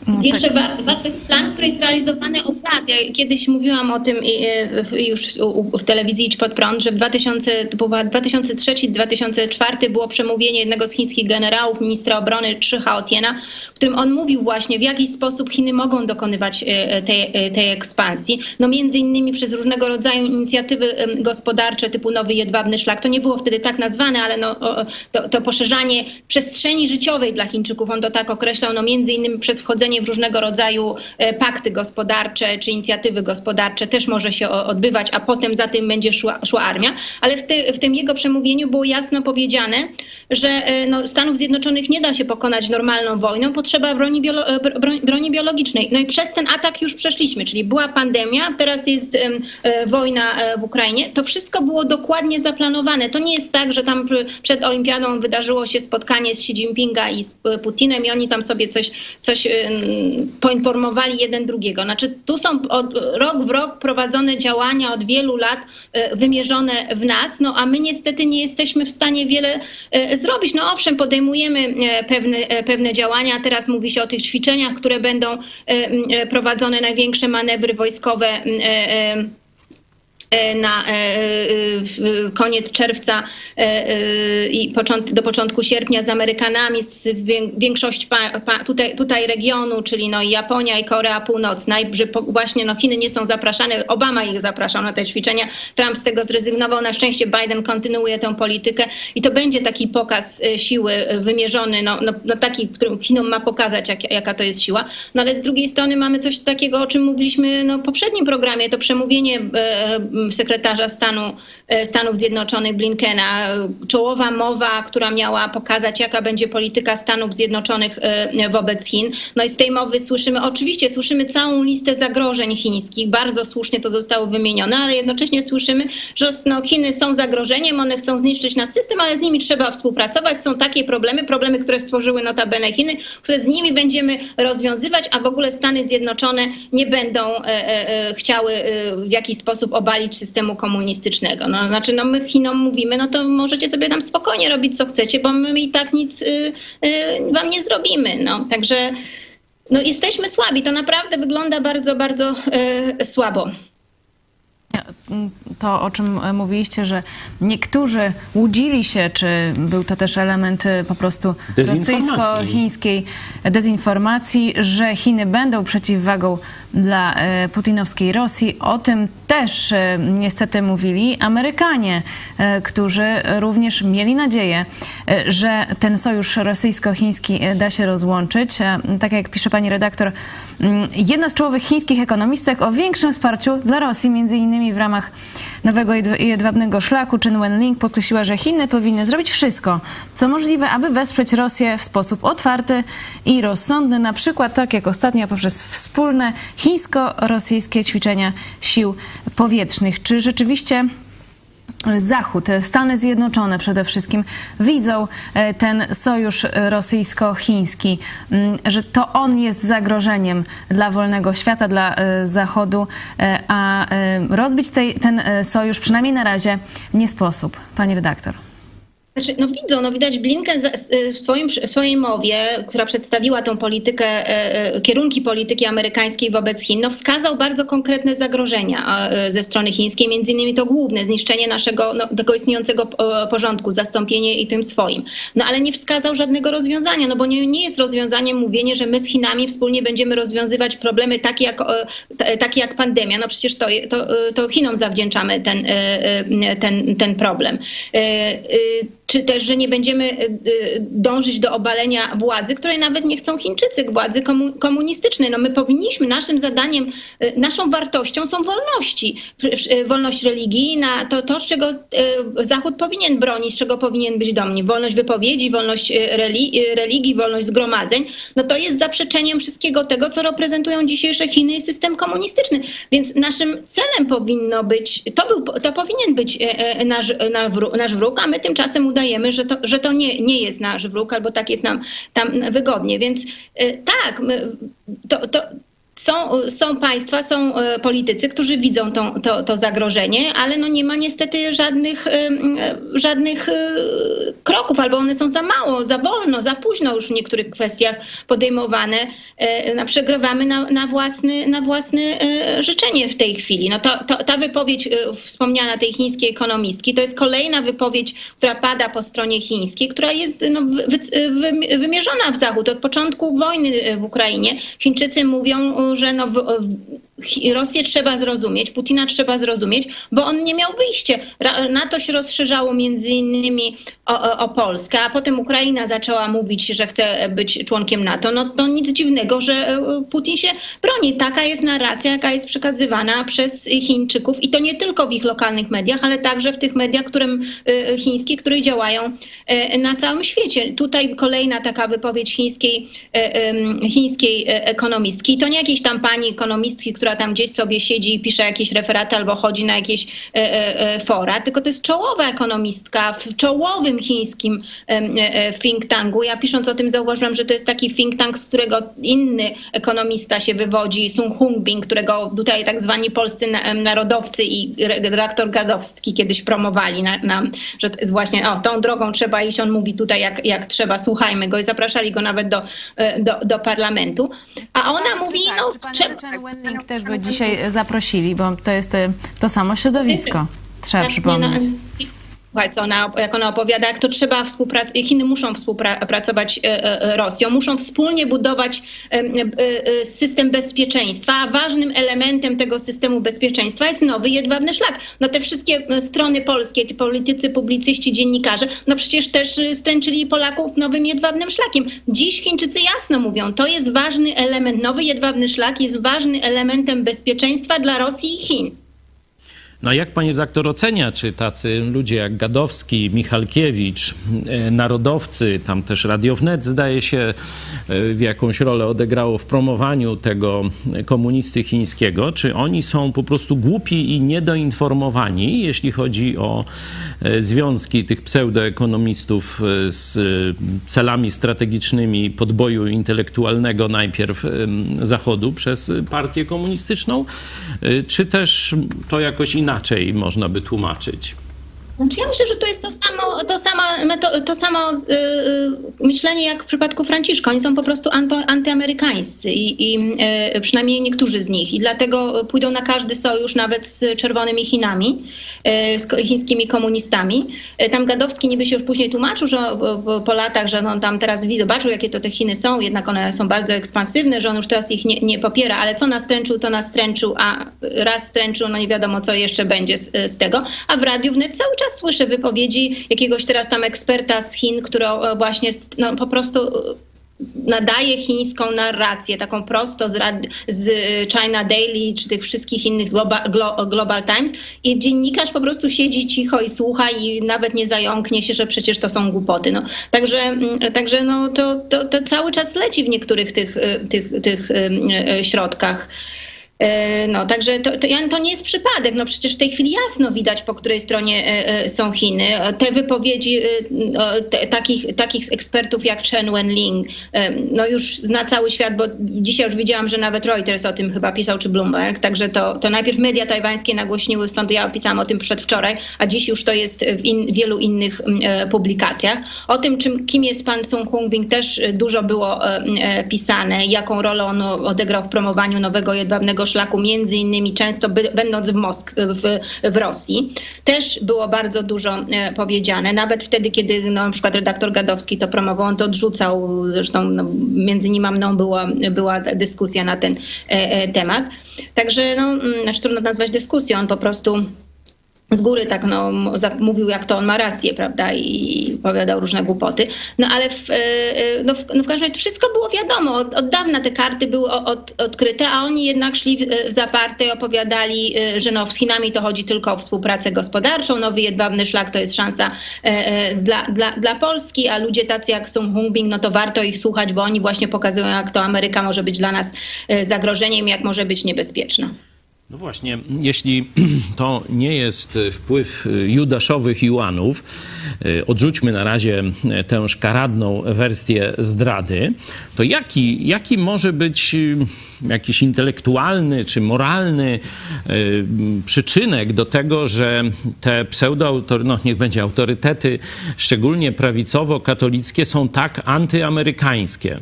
No Jeszcze tak. Bartek plan, który jest realizowany od lat. Ja kiedyś mówiłam o tym e, już w telewizji Idź Pod Prąd, że w 2003-2004 było przemówienie jednego z chińskich generałów, ministra obrony Chiha Otiena, w którym on mówił właśnie, w jaki sposób Chiny mogą dokonywać e, tej, e, tej ekspansji. No między innymi przez różnego rodzaju inicjatywy gospodarcze typu Nowy Jedwabny Szlak. To nie było wtedy tak nazwane, ale no, to, to poszerzanie przestrzeni życiowej dla Chińczyków, on to tak określał, no między innymi przez wchodzenie w różnego rodzaju e, pakty gospodarcze czy inicjatywy gospodarcze też może się odbywać, a potem za tym będzie szła, szła armia. Ale w, ty, w tym jego przemówieniu było jasno powiedziane, że e, no, Stanów Zjednoczonych nie da się pokonać normalną wojną, potrzeba broni, biolo, e, broni biologicznej. No i przez ten atak już przeszliśmy, czyli była pandemia, teraz jest wojna w Ukrainie. To wszystko było dokładnie zaplanowane. To nie jest tak, że tam przed olimpiadą wydarzyło się spotkanie z Xi Jinpinga i z Putinem i oni tam sobie coś, coś poinformowali jeden drugiego. Znaczy tu są od, rok w rok prowadzone działania od wielu lat e, wymierzone w nas, no a my niestety nie jesteśmy w stanie wiele e, zrobić. No owszem, podejmujemy e, pewne, pewne działania, teraz mówi się o tych ćwiczeniach, które będą prowadzone, największe manewry wojskowe na e, e, koniec czerwca i do początku sierpnia z Amerykanami, z większość tutaj, tutaj regionu, czyli no Japonia i Korea Północna, i że właśnie no Chiny nie są zapraszane, Obama ich zapraszał na te ćwiczenia, Trump z tego zrezygnował, na szczęście Biden kontynuuje tę politykę i to będzie taki pokaz siły wymierzony, no, no, no taki, którym Chinom ma pokazać, jak, jaka to jest siła, no ale z drugiej strony mamy coś takiego, o czym mówiliśmy no, w poprzednim programie, to przemówienie sekretarza stanu e, Stanów Zjednoczonych Blinkena. Czołowa mowa, która miała pokazać, jaka będzie polityka Stanów Zjednoczonych e, wobec Chin. No i z tej mowy słyszymy, oczywiście słyszymy całą listę zagrożeń chińskich, bardzo słusznie to zostało wymienione, ale jednocześnie słyszymy, że no, Chiny są zagrożeniem, one chcą zniszczyć nasz system, ale z nimi trzeba współpracować. Są takie problemy, problemy, które stworzyły notabene Chiny, które z nimi będziemy rozwiązywać, a w ogóle Stany Zjednoczone nie będą e, e, chciały e, w jakiś sposób obalić systemu komunistycznego. No, znaczy, no my Chinom mówimy, no to możecie sobie tam spokojnie robić, co chcecie, bo my i tak nic y, y, wam nie zrobimy. No, także no, jesteśmy słabi. To naprawdę wygląda bardzo, bardzo y, słabo. To, o czym mówiliście, że niektórzy łudzili się, czy był to też element y, po prostu rosyjsko-chińskiej dezinformacji, że Chiny będą przeciwwagą dla e, putinowskiej Rosji. O tym też e, niestety mówili Amerykanie, e, którzy również mieli nadzieję, e, że ten sojusz rosyjsko-chiński e, da się rozłączyć. E, Tak jak pisze pani redaktor, mm, jedna z czołowych chińskich ekonomistek o większym wsparciu dla Rosji, między innymi w ramach nowego jedw- jedwabnego szlaku, Chen Wenling podkreśliła, że Chiny powinny zrobić wszystko, co możliwe, aby wesprzeć Rosję w sposób otwarty i rozsądny, na przykład tak jak ostatnio poprzez wspólne chińsko-rosyjskie ćwiczenia sił powietrznych. Czy rzeczywiście Zachód, Stany Zjednoczone przede wszystkim widzą e, ten sojusz rosyjsko-chiński, mm, że to on jest zagrożeniem dla wolnego świata, dla e, Zachodu, e, a rozbić tej, ten sojusz przynajmniej na razie nie sposób. Pani redaktor. Znaczy, no widzą, no widać Blinken w, swoim, w swojej mowie, która przedstawiła tą politykę, e, e, kierunki polityki amerykańskiej wobec Chin, no wskazał bardzo konkretne zagrożenia e, ze strony chińskiej, między innymi to główne, zniszczenie naszego, no, tego istniejącego porządku, zastąpienie i tym swoim. No ale nie wskazał żadnego rozwiązania, no bo nie, nie jest rozwiązaniem mówienie, że my z Chinami wspólnie będziemy rozwiązywać problemy takie jak, takie jak pandemia. No przecież to, to, to Chinom zawdzięczamy ten, ten, ten problem. Czy też, że nie będziemy e, e, dążyć do obalenia władzy, której nawet nie chcą Chińczycy, władzy komu- komunistycznej. No my powinniśmy, naszym zadaniem, e, naszą wartością są wolności. Wolność religijna, to, to z czego Zachód powinien bronić, z czego powinien być dumny. Wolność wypowiedzi, wolność reli- religii, wolność zgromadzeń. No to jest zaprzeczeniem wszystkiego tego, co reprezentują dzisiejsze Chiny i system komunistyczny. Więc naszym celem powinno być, to, był, to powinien być nasz, nasz wróg, a my tymczasem udajemy, że to, że to nie, nie jest nasz wróg, albo tak jest nam tam wygodnie. Więc e, tak, my, to, to, są, są państwa, są e, politycy, którzy widzą tą, to, to zagrożenie, ale no nie ma niestety żadnych, em, e, żadnych e, kroków, albo one są za mało, za wolno, za późno już w niektórych kwestiach podejmowane. E, przegrywamy na, na, własny, na własne e, życzenie w tej chwili. No to, to, ta wypowiedź e, wspomniana tej chińskiej ekonomistki to jest kolejna wypowiedź, która pada po stronie chińskiej, która jest no, wy, wy, wymierzona w Zachód. Od początku wojny e, w Ukrainie Chińczycy mówią, że no, w, Rosję trzeba zrozumieć, Putina trzeba zrozumieć, bo on nie miał wyjścia. NATO się rozszerzało między innymi o, o, Polskę, a potem Ukraina zaczęła mówić, że chce być członkiem NATO. No to nic dziwnego, że e, Putin się broni. Taka jest narracja, jaka jest przekazywana przez Chińczyków i to nie tylko w ich lokalnych mediach, ale także w tych mediach którym, e, chińskich, które działają e, na całym świecie. Tutaj kolejna taka wypowiedź chińskiej, chińskiej ekonomistki. To nie jakiejś tam pani ekonomistki, która tam gdzieś sobie siedzi i pisze jakieś referaty albo chodzi na jakieś e, e, e, fora, tylko to jest czołowa ekonomistka w czołowym chińskim think tanku. Ja pisząc o tym zauważyłam, że to jest taki think tank, z którego inny ekonomista się wywodzi, Sung Hungbin, którego tutaj tak zwani polscy narodowcy i redaktor Gadowski kiedyś promowali, na, na, że to jest właśnie o, tą drogą trzeba iść, on mówi tutaj jak, jak trzeba, słuchajmy go i zapraszali go nawet do, do, do parlamentu. A ona mówi, no trzeba... Chen Wenling też by dzisiaj zaprosili, bo to jest e, to samo środowisko. Trzeba przypomnieć. Co ona, jak ona opowiada, jak to trzeba współpracować, Chiny muszą współpracować e, e, Rosją, muszą wspólnie budować e, e, e, system bezpieczeństwa, a ważnym elementem tego systemu bezpieczeństwa jest nowy jedwabny szlak. No te wszystkie e, strony polskie, ci politycy, publicyści, dziennikarze, no przecież też e, stręczyli Polaków nowym jedwabnym szlakiem. Dziś Chińczycy jasno mówią, to jest ważny element, nowy jedwabny szlak jest ważny elementem bezpieczeństwa dla Rosji i Chin. No jak pani redaktor ocenia, czy tacy ludzie jak Gadowski, Michalkiewicz, e, narodowcy, tam też Radio Wnet zdaje się e, w jakąś rolę odegrało w promowaniu tego komunisty chińskiego, czy oni są po prostu głupi i niedoinformowani, jeśli chodzi o e, związki tych pseudoekonomistów z celami strategicznymi podboju intelektualnego najpierw Zachodu przez partię komunistyczną, czy też to jakoś inaczej można by tłumaczyć? Znaczy ja myślę, że to jest to samo, to meto, to samo yy, myślenie jak w przypadku Franciszka. Oni są po prostu anto, antyamerykańscy i, i yy, przynajmniej niektórzy z nich i dlatego pójdą na każdy sojusz nawet z czerwonymi Chinami, yy, z chińskimi komunistami. Tam Gadowski niby się już później tłumaczył, że po, po latach, że on tam teraz zobaczył jakie to te Chiny są, jednak one są bardzo ekspansywne, że on już teraz ich nie, nie popiera, ale co nastręczył, to nastręczył, a raz stręczył, no nie wiadomo co jeszcze będzie z, z tego, a w radiu wnet cały czas słyszę wypowiedzi jakiegoś teraz tam eksperta z Chin, który właśnie no, po prostu nadaje chińską narrację, taką prosto z, z, China Daily czy tych wszystkich innych Global, Global, Times i dziennikarz po prostu siedzi cicho i słucha i nawet nie zająknie się, że przecież to są głupoty. No, także mm, także no, to, to, to cały czas leci w niektórych tych, tych, tych środkach. E, no, także to, to, to, nie jest przypadek. No przecież w tej chwili jasno widać, po której stronie e, e, są Chiny. Te wypowiedzi te, takich, takich ekspertów jak Chen Wenling, no już zna cały świat, bo dzisiaj już widziałam, że nawet Reuters o tym chyba pisał, czy Bloomberg, także to, to najpierw media tajwańskie nagłośniły, stąd ja opisałam o tym przedwczoraj, a dziś już to jest w in, wielu innych publikacjach. O tym, czym, kim jest pan Sung Hungbing też dużo było pisane, jaką rolę on odegrał w promowaniu nowego jedwabnego szlaku, między innymi często by, będąc w, Mosk w, w Rosji. Też było bardzo dużo e, powiedziane. Nawet wtedy, kiedy no, na przykład redaktor Gadowski to promował, on to odrzucał. Zresztą no, między nim a mną była, była dyskusja na ten e, e, temat. Także no, mm, znaczy, trudno nazwać dyskusją, on po prostu z góry tak no, mówił, jak to on ma rację, prawda, i opowiadał różne głupoty. No ale w, e, e, no w, no w każdym razie wszystko było wiadomo, od, od dawna te karty były od, odkryte, a oni jednak szli w, w zaparte i opowiadali, e, że no z Chinami to chodzi tylko o współpracę gospodarczą, nowy jedwabny szlak to jest szansa dla, dla, dla Polski, a ludzie tacy jak Sung Hungbing, no to warto ich słuchać, bo oni właśnie pokazują, jak to Ameryka może być dla nas zagrożeniem, jak może być niebezpieczna. No właśnie, jeśli to nie jest wpływ judaszowych juanów, y, odrzućmy na razie tę szkaradną wersję zdrady, to jaki, jaki może być jakiś intelektualny czy moralny przyczynek do tego, że te pseudo, no niech będzie autorytety, szczególnie prawicowo-katolickie, są tak antyamerykańskie?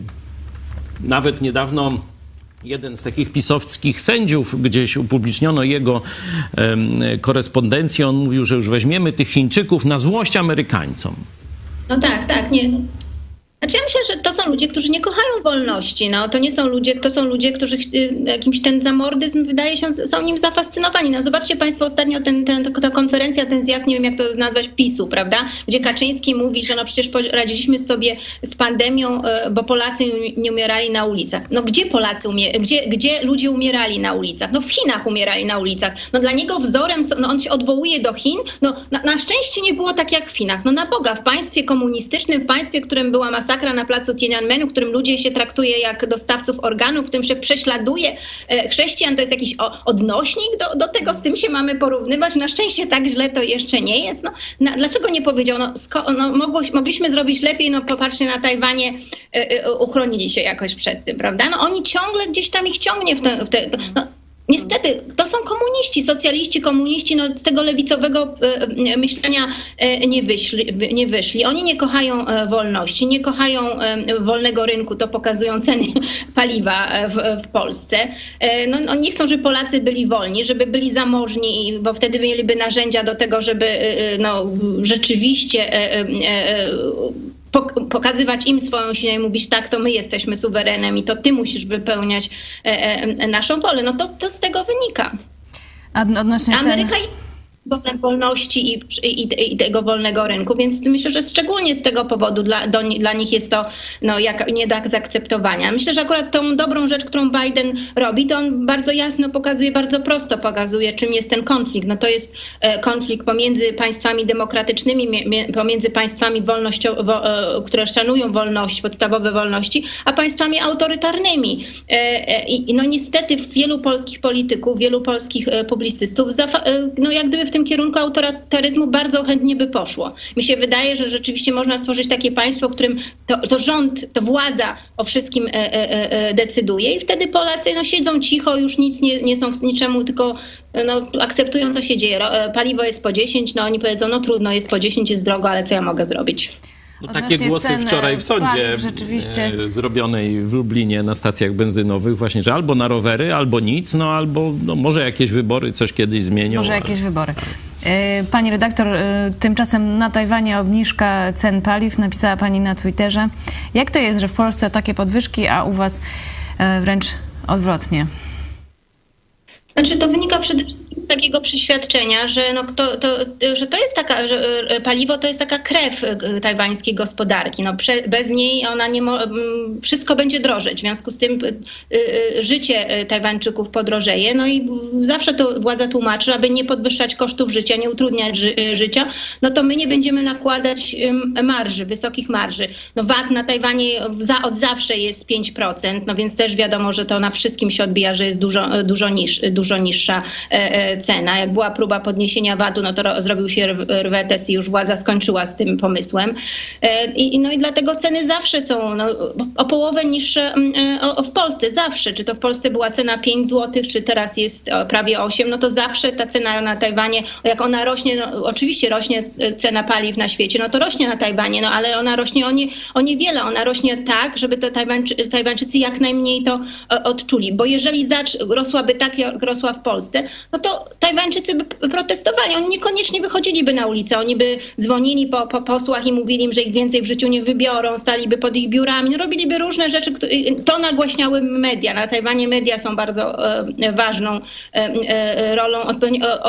Nawet niedawno jeden z takich pisowskich sędziów, gdzieś upubliczniono jego korespondencję, on mówił, że już weźmiemy tych Chińczyków na złość Amerykańcom. No tak, tak, nie. Znaczy ja myślę, że to są ludzie, którzy nie kochają wolności. No, to nie są ludzie, to są ludzie, którzy y, jakimś ten zamordyzm wydaje się, są nim zafascynowani. No, zobaczcie Państwo ostatnio ten, ten, ta konferencja, ten zjazd, nie wiem jak to nazwać, PiSu, prawda? Gdzie Kaczyński mówi, że no przecież radziliśmy sobie z pandemią, y, bo Polacy nie umierali na ulicach. No gdzie Polacy umierali? Gdzie, gdzie ludzie umierali na ulicach? No w Chinach umierali na ulicach. No dla niego wzorem, no on się odwołuje do Chin. No na, na szczęście nie było tak jak w Chinach. No na Boga, w państwie komunistycznym, w państwie, w którym była masa masakra na placu Tiananmen, w którym ludzie się traktuje jak dostawców organów, w którym się prześladuje e, chrześcijan, to jest jakiś odnośnik do, do tego, z tym się mamy porównywać. Na szczęście tak źle to jeszcze nie jest. No, na, dlaczego nie powiedział? No, no mogło, mogliśmy zrobić lepiej, no popatrzcie na Tajwanie, y, y, uchronili się jakoś przed tym, prawda? No oni ciągle gdzieś tam ich ciągnie w te, w te no, Niestety, to są komuniści, socjaliści, komuniści, no, z tego lewicowego e, myślenia e, nie wyszli, nie wyszli. Oni nie kochają e, wolności, nie kochają wolnego rynku, to pokazują ceny paliwa w, w Polsce. No, no, nie chcą, żeby Polacy byli wolni, żeby byli zamożni, bo wtedy mieliby narzędzia do tego, żeby no, rzeczywiście pokazywać im swoją siłę i mówić tak, to my jesteśmy suwerenem i to ty musisz wypełniać e, e, naszą wolę. No to, to z tego wynika. A odnośnie Ameryka wolności i, i, i, tego wolnego rynku, więc myślę, że szczególnie z tego powodu dla, do, dla nich jest to no, jak, nie do zaakceptowania. Myślę, że akurat tą dobrą rzecz, którą Biden robi, to on bardzo jasno pokazuje, bardzo prosto pokazuje, czym jest ten konflikt. No, to jest e, konflikt pomiędzy państwami demokratycznymi, pomiędzy państwami wolnościowo, e, które szanują wolność, podstawowe wolności, a państwami autorytarnymi. E, I no niestety wielu polskich polityków, wielu polskich publicystów no, jak gdyby w tym tym kierunku autorytaryzmu bardzo chętnie by poszło. Mi się wydaje, że rzeczywiście można stworzyć takie państwo, w którym to, to rząd, to władza o wszystkim e, e, e, decyduje i wtedy Polacy no, siedzą cicho, już nic nie, nie są w niczemu, tylko no, akceptują, co się dzieje. Paliwo jest po 10, no oni powiedzą, no trudno, jest po 10, jest drogo, ale co ja mogę zrobić? No, takie głosy wczoraj w sądzie rzeczywiście. zrobionej w Lublinie na stacjach benzynowych właśnie, że albo na rowery, albo nic, no albo no, może jakieś wybory coś kiedyś zmienią. Może jakieś ale... wybory. Pani redaktor, tymczasem na Tajwanie obniżka cen paliw, napisała pani na Twitterze. Jak to jest, że w Polsce takie podwyżki, a u was wręcz odwrotnie? Znaczy to wynika przede wszystkim takiego przeświadczenia, że, no, to, to, że to jest taka, e, paliwo to jest taka krew e, tajwańskiej gospodarki. No, prze, bez niej ona nie mo, wszystko będzie drożeć. W związku z tym y, życie Tajwańczyków podrożeje. No i zawsze to władza tłumaczy, aby nie podwyższać kosztów życia, nie utrudniać ży, życia, no to my nie będziemy nakładać marży, wysokich marży. No VAT na Tajwanie za, od zawsze jest 5%, no więc też wiadomo, że to na wszystkim się odbija, że jest dużo, dużo niż, dużo niższa e, e, cena. Jak była próba podniesienia VAT-u, no to zrobił się rwetes i już władza skończyła z tym pomysłem. E, I, no i dlatego ceny zawsze są no, o połowę niższe w Polsce, zawsze. Czy to w Polsce była cena 5 zł, czy teraz jest prawie 8, no to zawsze ta cena na Tajwanie, jak ona rośnie, no, oczywiście rośnie cena paliw na świecie, no to rośnie na Tajwanie, no ale ona rośnie o, nie, o niewiele. Ona rośnie tak, żeby to Tajwańczy, Tajwańczycy jak najmniej to odczuli. Bo jeżeli zacz, rosłaby tak, jak rosła w Polsce, no to Tajwańczycy by protestowali. Oni niekoniecznie wychodziliby na ulicę, oni by dzwonili po, po posłach i mówili im, że ich więcej w życiu nie wybiorą, staliby pod ich biurami, no robiliby różne rzeczy. To nagłaśniały media. Na Tajwanie media są bardzo e, ważną e, e, rolą,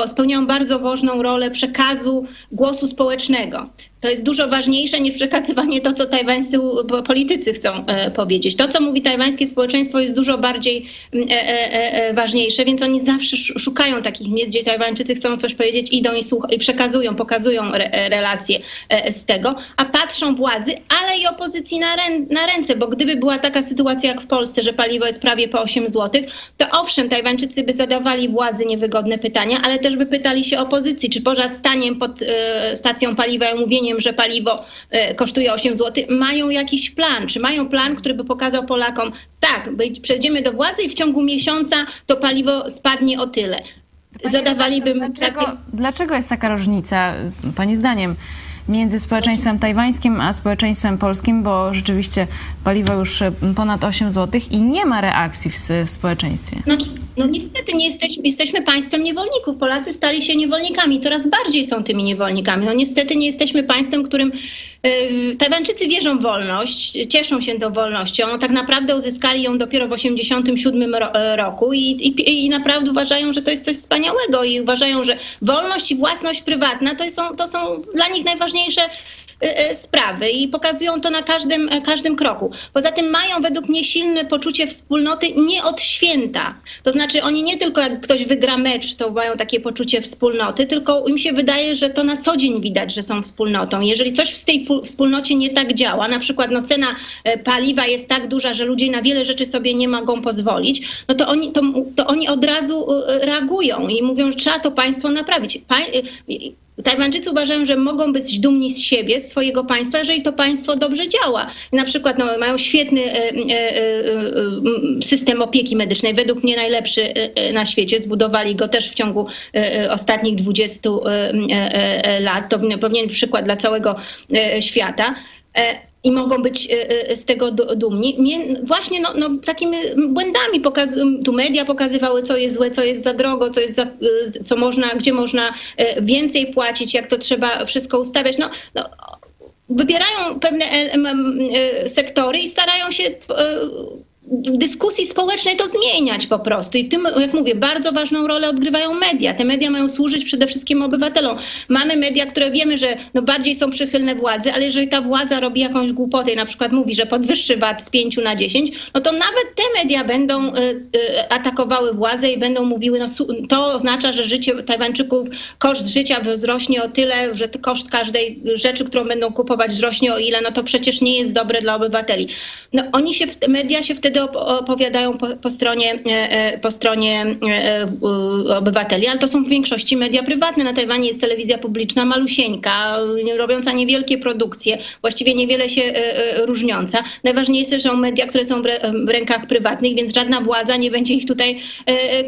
spełniają bardzo ważną rolę przekazu głosu społecznego to jest dużo ważniejsze niż przekazywanie to, co tajwańscy politycy chcą e, powiedzieć. To, co mówi tajwańskie społeczeństwo jest dużo bardziej mm, e, e, ważniejsze, więc oni zawsze szukają takich miejsc, gdzie Tajwańczycy chcą coś powiedzieć, idą i, i przekazują, pokazują re relacje z tego, a patrzą władzy, ale i opozycji na, rę na ręce, bo gdyby była taka sytuacja jak w Polsce, że paliwo jest prawie po 8 zł, to owszem, Tajwańczycy by zadawali władzy niewygodne pytania, ale też by pytali się opozycji, czy poza staniem pod stacją paliwa i mówieniem że paliwo e, kosztuje 8 zł, mają jakiś plan? Czy mają plan, który by pokazał Polakom, tak, przejdziemy do władzy i w ciągu miesiąca to paliwo spadnie o tyle? Zadawaliby... Dlaczego, takie... dlaczego jest taka różnica, Pani zdaniem? Między społeczeństwem tajwańskim a społeczeństwem polskim, bo rzeczywiście paliwo już e, ponad 8 zł i nie ma reakcji w, w społeczeństwie. Znaczy, no niestety nie jesteśmy, jesteśmy państwem niewolników. Polacy stali się niewolnikami, coraz bardziej są tymi niewolnikami. No niestety nie jesteśmy państwem, którym Tajwańczycy wierzą w wolność, cieszą się tą wolnością. Tak naprawdę uzyskali ją dopiero w 1987 e, roku i, i, i naprawdę uważają, że to jest coś wspaniałego i uważają, że wolność i własność prywatna to są, to są dla nich najważniejsze sprawy i pokazują to na każdym, y, każdym kroku. Poza tym mają według mnie silne poczucie wspólnoty nie od święta. To znaczy oni nie tylko jak ktoś wygra mecz, to mają takie poczucie wspólnoty, tylko im się wydaje, że to na co dzień widać, że są wspólnotą. Jeżeli coś w tej wspólnocie nie tak działa, na przykład no, cena paliwa jest tak duża, że ludzie na wiele rzeczy sobie nie mogą pozwolić, no to oni, to, to oni od razu reagują i mówią, że trzeba to państwo naprawić. Pa Tajwańczycy uważają, że mogą być dumni z siebie, z swojego państwa, jeżeli to państwo dobrze działa. na przykład no, mają świetny e, e, e, system opieki medycznej, według mnie najlepszy na świecie. Zbudowali go też w ciągu ostatnich 20 lat. To powinien być przykład dla całego świata i mogą być e, e, z tego dumni. Właśnie no, no, takimi błędami tu media pokazywały, co jest złe, co jest za drogo, co jest za, e, co można, gdzie można więcej płacić, jak to trzeba wszystko ustawiać. No, no wybierają pewne sektory i starają się dyskusji społecznej to zmieniać po prostu. I tym, jak mówię, bardzo ważną rolę odgrywają media. Te media mają służyć przede wszystkim obywatelom. Mamy media, które wiemy, że no bardziej są przychylne władzy, ale jeżeli ta władza robi jakąś głupotę i na przykład mówi, że podwyższy VAT z 5 na 10, no to nawet te media będą y, y, atakowały władzę i będą mówiły, no to oznacza, że życie Tajwańczyków, koszt życia wzrośnie o tyle, że koszt każdej rzeczy, którą będą kupować wzrośnie o ile, no to przecież nie jest dobre dla obywateli. No oni się, media się wtedy wtedy op- opowiadają po, po stronie, e, e, po stronie e, obywateli, ale to są w większości media prywatne. Na Tajwanie jest telewizja publiczna malusieńka, robiąca niewielkie produkcje, właściwie niewiele się różniąca. Najważniejsze są media, które są w, rękach prywatnych, więc żadna władza nie będzie ich tutaj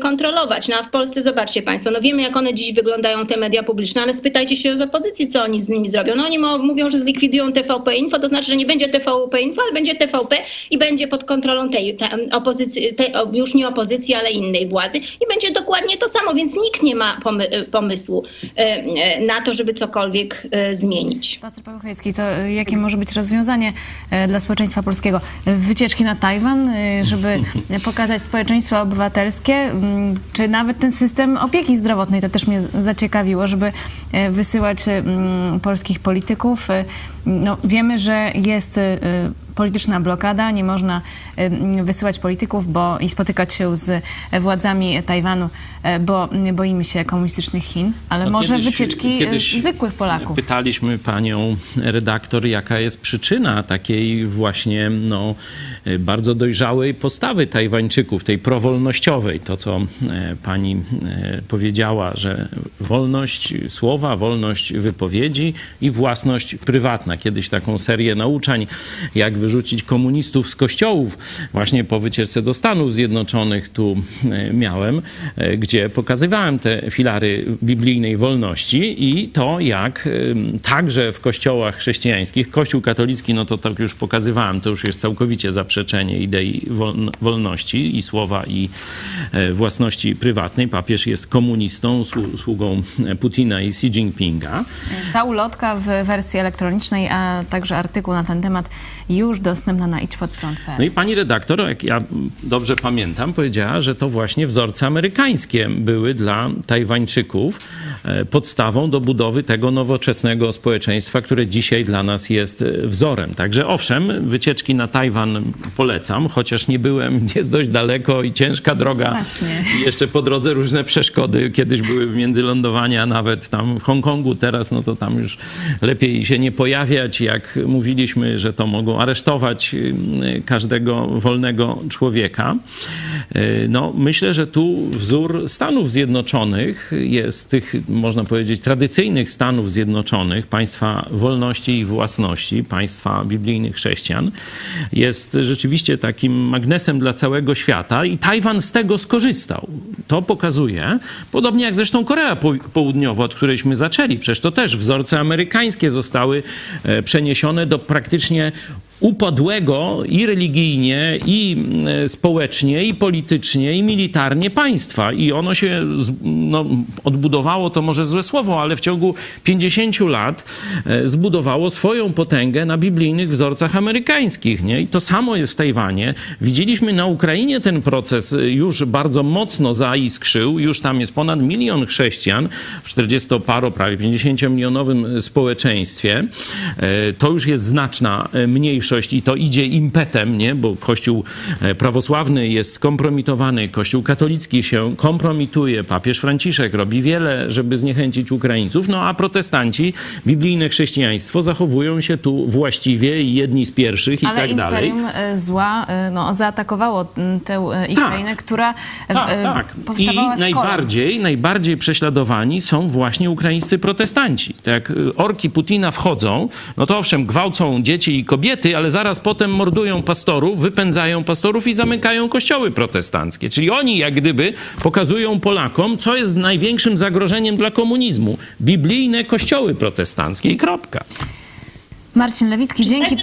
kontrolować. No a w Polsce zobaczcie Państwo, no wiemy jak one dziś wyglądają, te media publiczne, ale spytajcie się z opozycji, co oni z nimi zrobią. No oni mówią, że zlikwidują TVP Info, to znaczy, że nie będzie TVP Info, ale będzie TVP i będzie pod kontrolą tej, tej opozycji, tej, już nie opozycji, ale innej władzy i będzie dokładnie to samo, więc nikt nie ma pomy- pomysłu e, e, na to, żeby cokolwiek zmienić. Pastor Paweł Chojecki, to y, jakie może być rozwiązanie y, dla społeczeństwa polskiego? Wycieczki na Tajwan, y, żeby pokazać społeczeństwo obywatelskie, mm, czy nawet ten system opieki zdrowotnej, to też mnie zaciekawiło, żeby y, wysyłać y, polskich polityków. No, wiemy, że jest y, polityczna blokada, nie można y, wysyłać polityków bo, i spotykać się z władzami Tajwanu, y, bo boimy się komunistycznych Chin, ale No może kiedyś- wycieczki y, kiedyś zwykłych Polaków. Pytaliśmy panią redaktor, jaka jest przyczyna takiej właśnie no, bardzo dojrzałej postawy Tajwańczyków, tej prowolnościowej. To, co e, pani e, powiedziała, że wolność słowa, wolność wypowiedzi i własność prywatna. Kiedyś taką serię nauczań, jak wyrzucić komunistów z kościołów, właśnie po wycieczce do Stanów Zjednoczonych tu e, miałem, e, gdzie pokazywałem te filary biblijnej wolności i to, jak ym, także w kościołach chrześcijańskich, Kościół katolicki, no to tak już pokazywałem, to już jest całkowicie zaprzeczenie idei woln- wolności i słowa i e, własności prywatnej. Papież jest komunistą, słu- sługą e, Putina i Xi Jinpinga. Ta ulotka w wersji elektronicznej, a także artykuł na ten temat już dostępna na idźpodprąd.pl. No i pani redaktor, jak ja dobrze pamiętam, powiedziała, że to właśnie wzorce amerykańskie były dla Tajwańczyków e, podstawą do budowy tego nowoczesnego społeczeństwa, które dzisiaj dla nas jest e, wzorem. Także owszem, wycieczki na Tajwan polecam, chociaż nie byłem, jest dość daleko i ciężka droga. Właśnie. Jeszcze po drodze różne przeszkody. Kiedyś były międzylądowania nawet tam w Hongkongu, teraz no to tam już lepiej się nie Jak mówiliśmy, że to mogą aresztować y, każdego wolnego człowieka. Y, No, myślę, że tu wzór Stanów Zjednoczonych jest tych, można powiedzieć, tradycyjnych Stanów Zjednoczonych, państwa wolności i własności, państwa biblijnych chrześcijan, jest rzeczywiście takim magnesem dla całego świata i Tajwan z tego skorzystał. To pokazuje, podobnie jak zresztą Korea Po- Południowa, od którejśmy zaczęli. Przecież to też wzorce amerykańskie zostały przeniesione do praktycznie upadłego i religijnie, i e, społecznie, i politycznie, i militarnie państwa. I ono się no, odbudowało, to może złe słowo, ale w ciągu 50 lat e, zbudowało swoją potęgę na biblijnych wzorcach amerykańskich. Nie? I to samo jest w Tajwanie. Widzieliśmy na Ukrainie ten proces e, już bardzo mocno zaiskrzył. Już tam jest ponad milion chrześcijan w 40-paro, prawie 50-milionowym społeczeństwie. To już jest znaczna e, mniejszość i to idzie impetem, nie? bo Kościół e, prawosławny jest skompromitowany, Kościół katolicki się kompromituje, papież Franciszek robi wiele, żeby zniechęcić Ukraińców, no a protestanci, biblijne chrześcijaństwo zachowują się tu właściwie i jedni z pierwszych i Ale tak dalej. Imperium y, Zła y, no, zaatakowało tę Ukrainę, która y, Tak, tak. powstawała I najbardziej, najbardziej prześladowani są właśnie ukraińscy protestanci. To jak orki Putina wchodzą, no to owszem, gwałcą dzieci i kobiety, ale zaraz potem mordują pastorów, wypędzają pastorów i zamykają kościoły protestanckie. Czyli oni jak gdyby pokazują Polakom, co jest największym zagrożeniem dla komunizmu. Biblijne kościoły protestanckie i kropka. Marcin Lewicki, dzięki.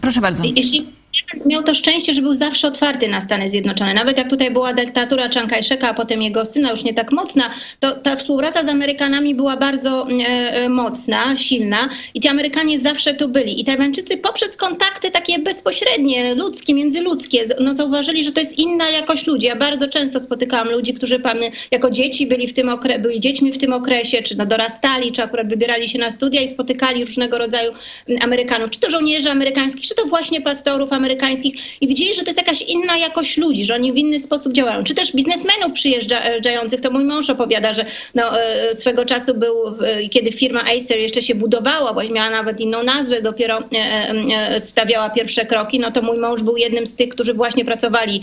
Proszę bardzo. Jeśli miał to szczęście, że był zawsze otwarty na Stany Zjednoczone. Nawet jak tutaj była dyktatura Chiang Kai-sheka, a potem jego syna, już nie tak mocna, to ta współpraca z Amerykanami była bardzo e, e, mocna, silna i ci Amerykanie zawsze tu byli. I Tajwańczycy poprzez kontakty takie bezpośrednie, ludzkie, międzyludzkie, no zauważyli, że to jest inna jakość ludzi. Ja bardzo często spotykałam ludzi, którzy jako dzieci byli w tym okre- byli dziećmi w tym okresie, czy no dorastali, czy akurat wybierali się na studia i spotykali różnego rodzaju mm, Amerykanów, czy to żołnierzy amerykańskich, czy to właśnie pastorów amerykańskich, amerykańskich i widzieli, że to jest jakaś inna jakość ludzi, że oni w inny sposób działają. Czy też biznesmenów przyjeżdżających, to mój mąż opowiada, że no, e, swego czasu był, e, kiedy firma Acer jeszcze się budowała, bo miała nawet inną nazwę, dopiero e, stawiała pierwsze kroki, no to mój mąż był jednym z tych, którzy właśnie pracowali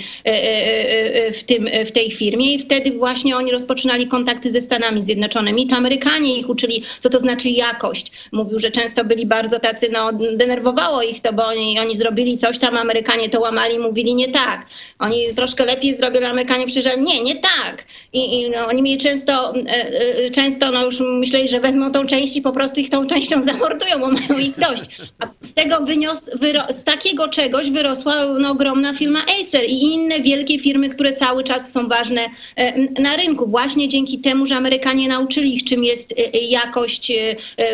w, tym, w tej firmie i wtedy właśnie oni rozpoczynali kontakty ze Stanami Zjednoczonymi. To Amerykanie ich uczyli, co to znaczy jakość. Mówił, że często byli bardzo tacy, no denerwowało ich to, bo oni, oni zrobili coś tam, Amerykanie to łamali, mówili nie tak. Oni troszkę lepiej zrobili, Amerykanie przyjeżdżali, nie, nie tak. I, i no, oni mieli często, często no już myśleli, że wezmą tą część i po prostu ich tą częścią zamordują, bo mają ich dość. A z tego wynios, z takiego czegoś wyrosła no, ogromna firma Acer i inne wielkie firmy, które cały czas są ważne na rynku. Właśnie dzięki temu, że Amerykanie nauczyli ich, czym jest jakość,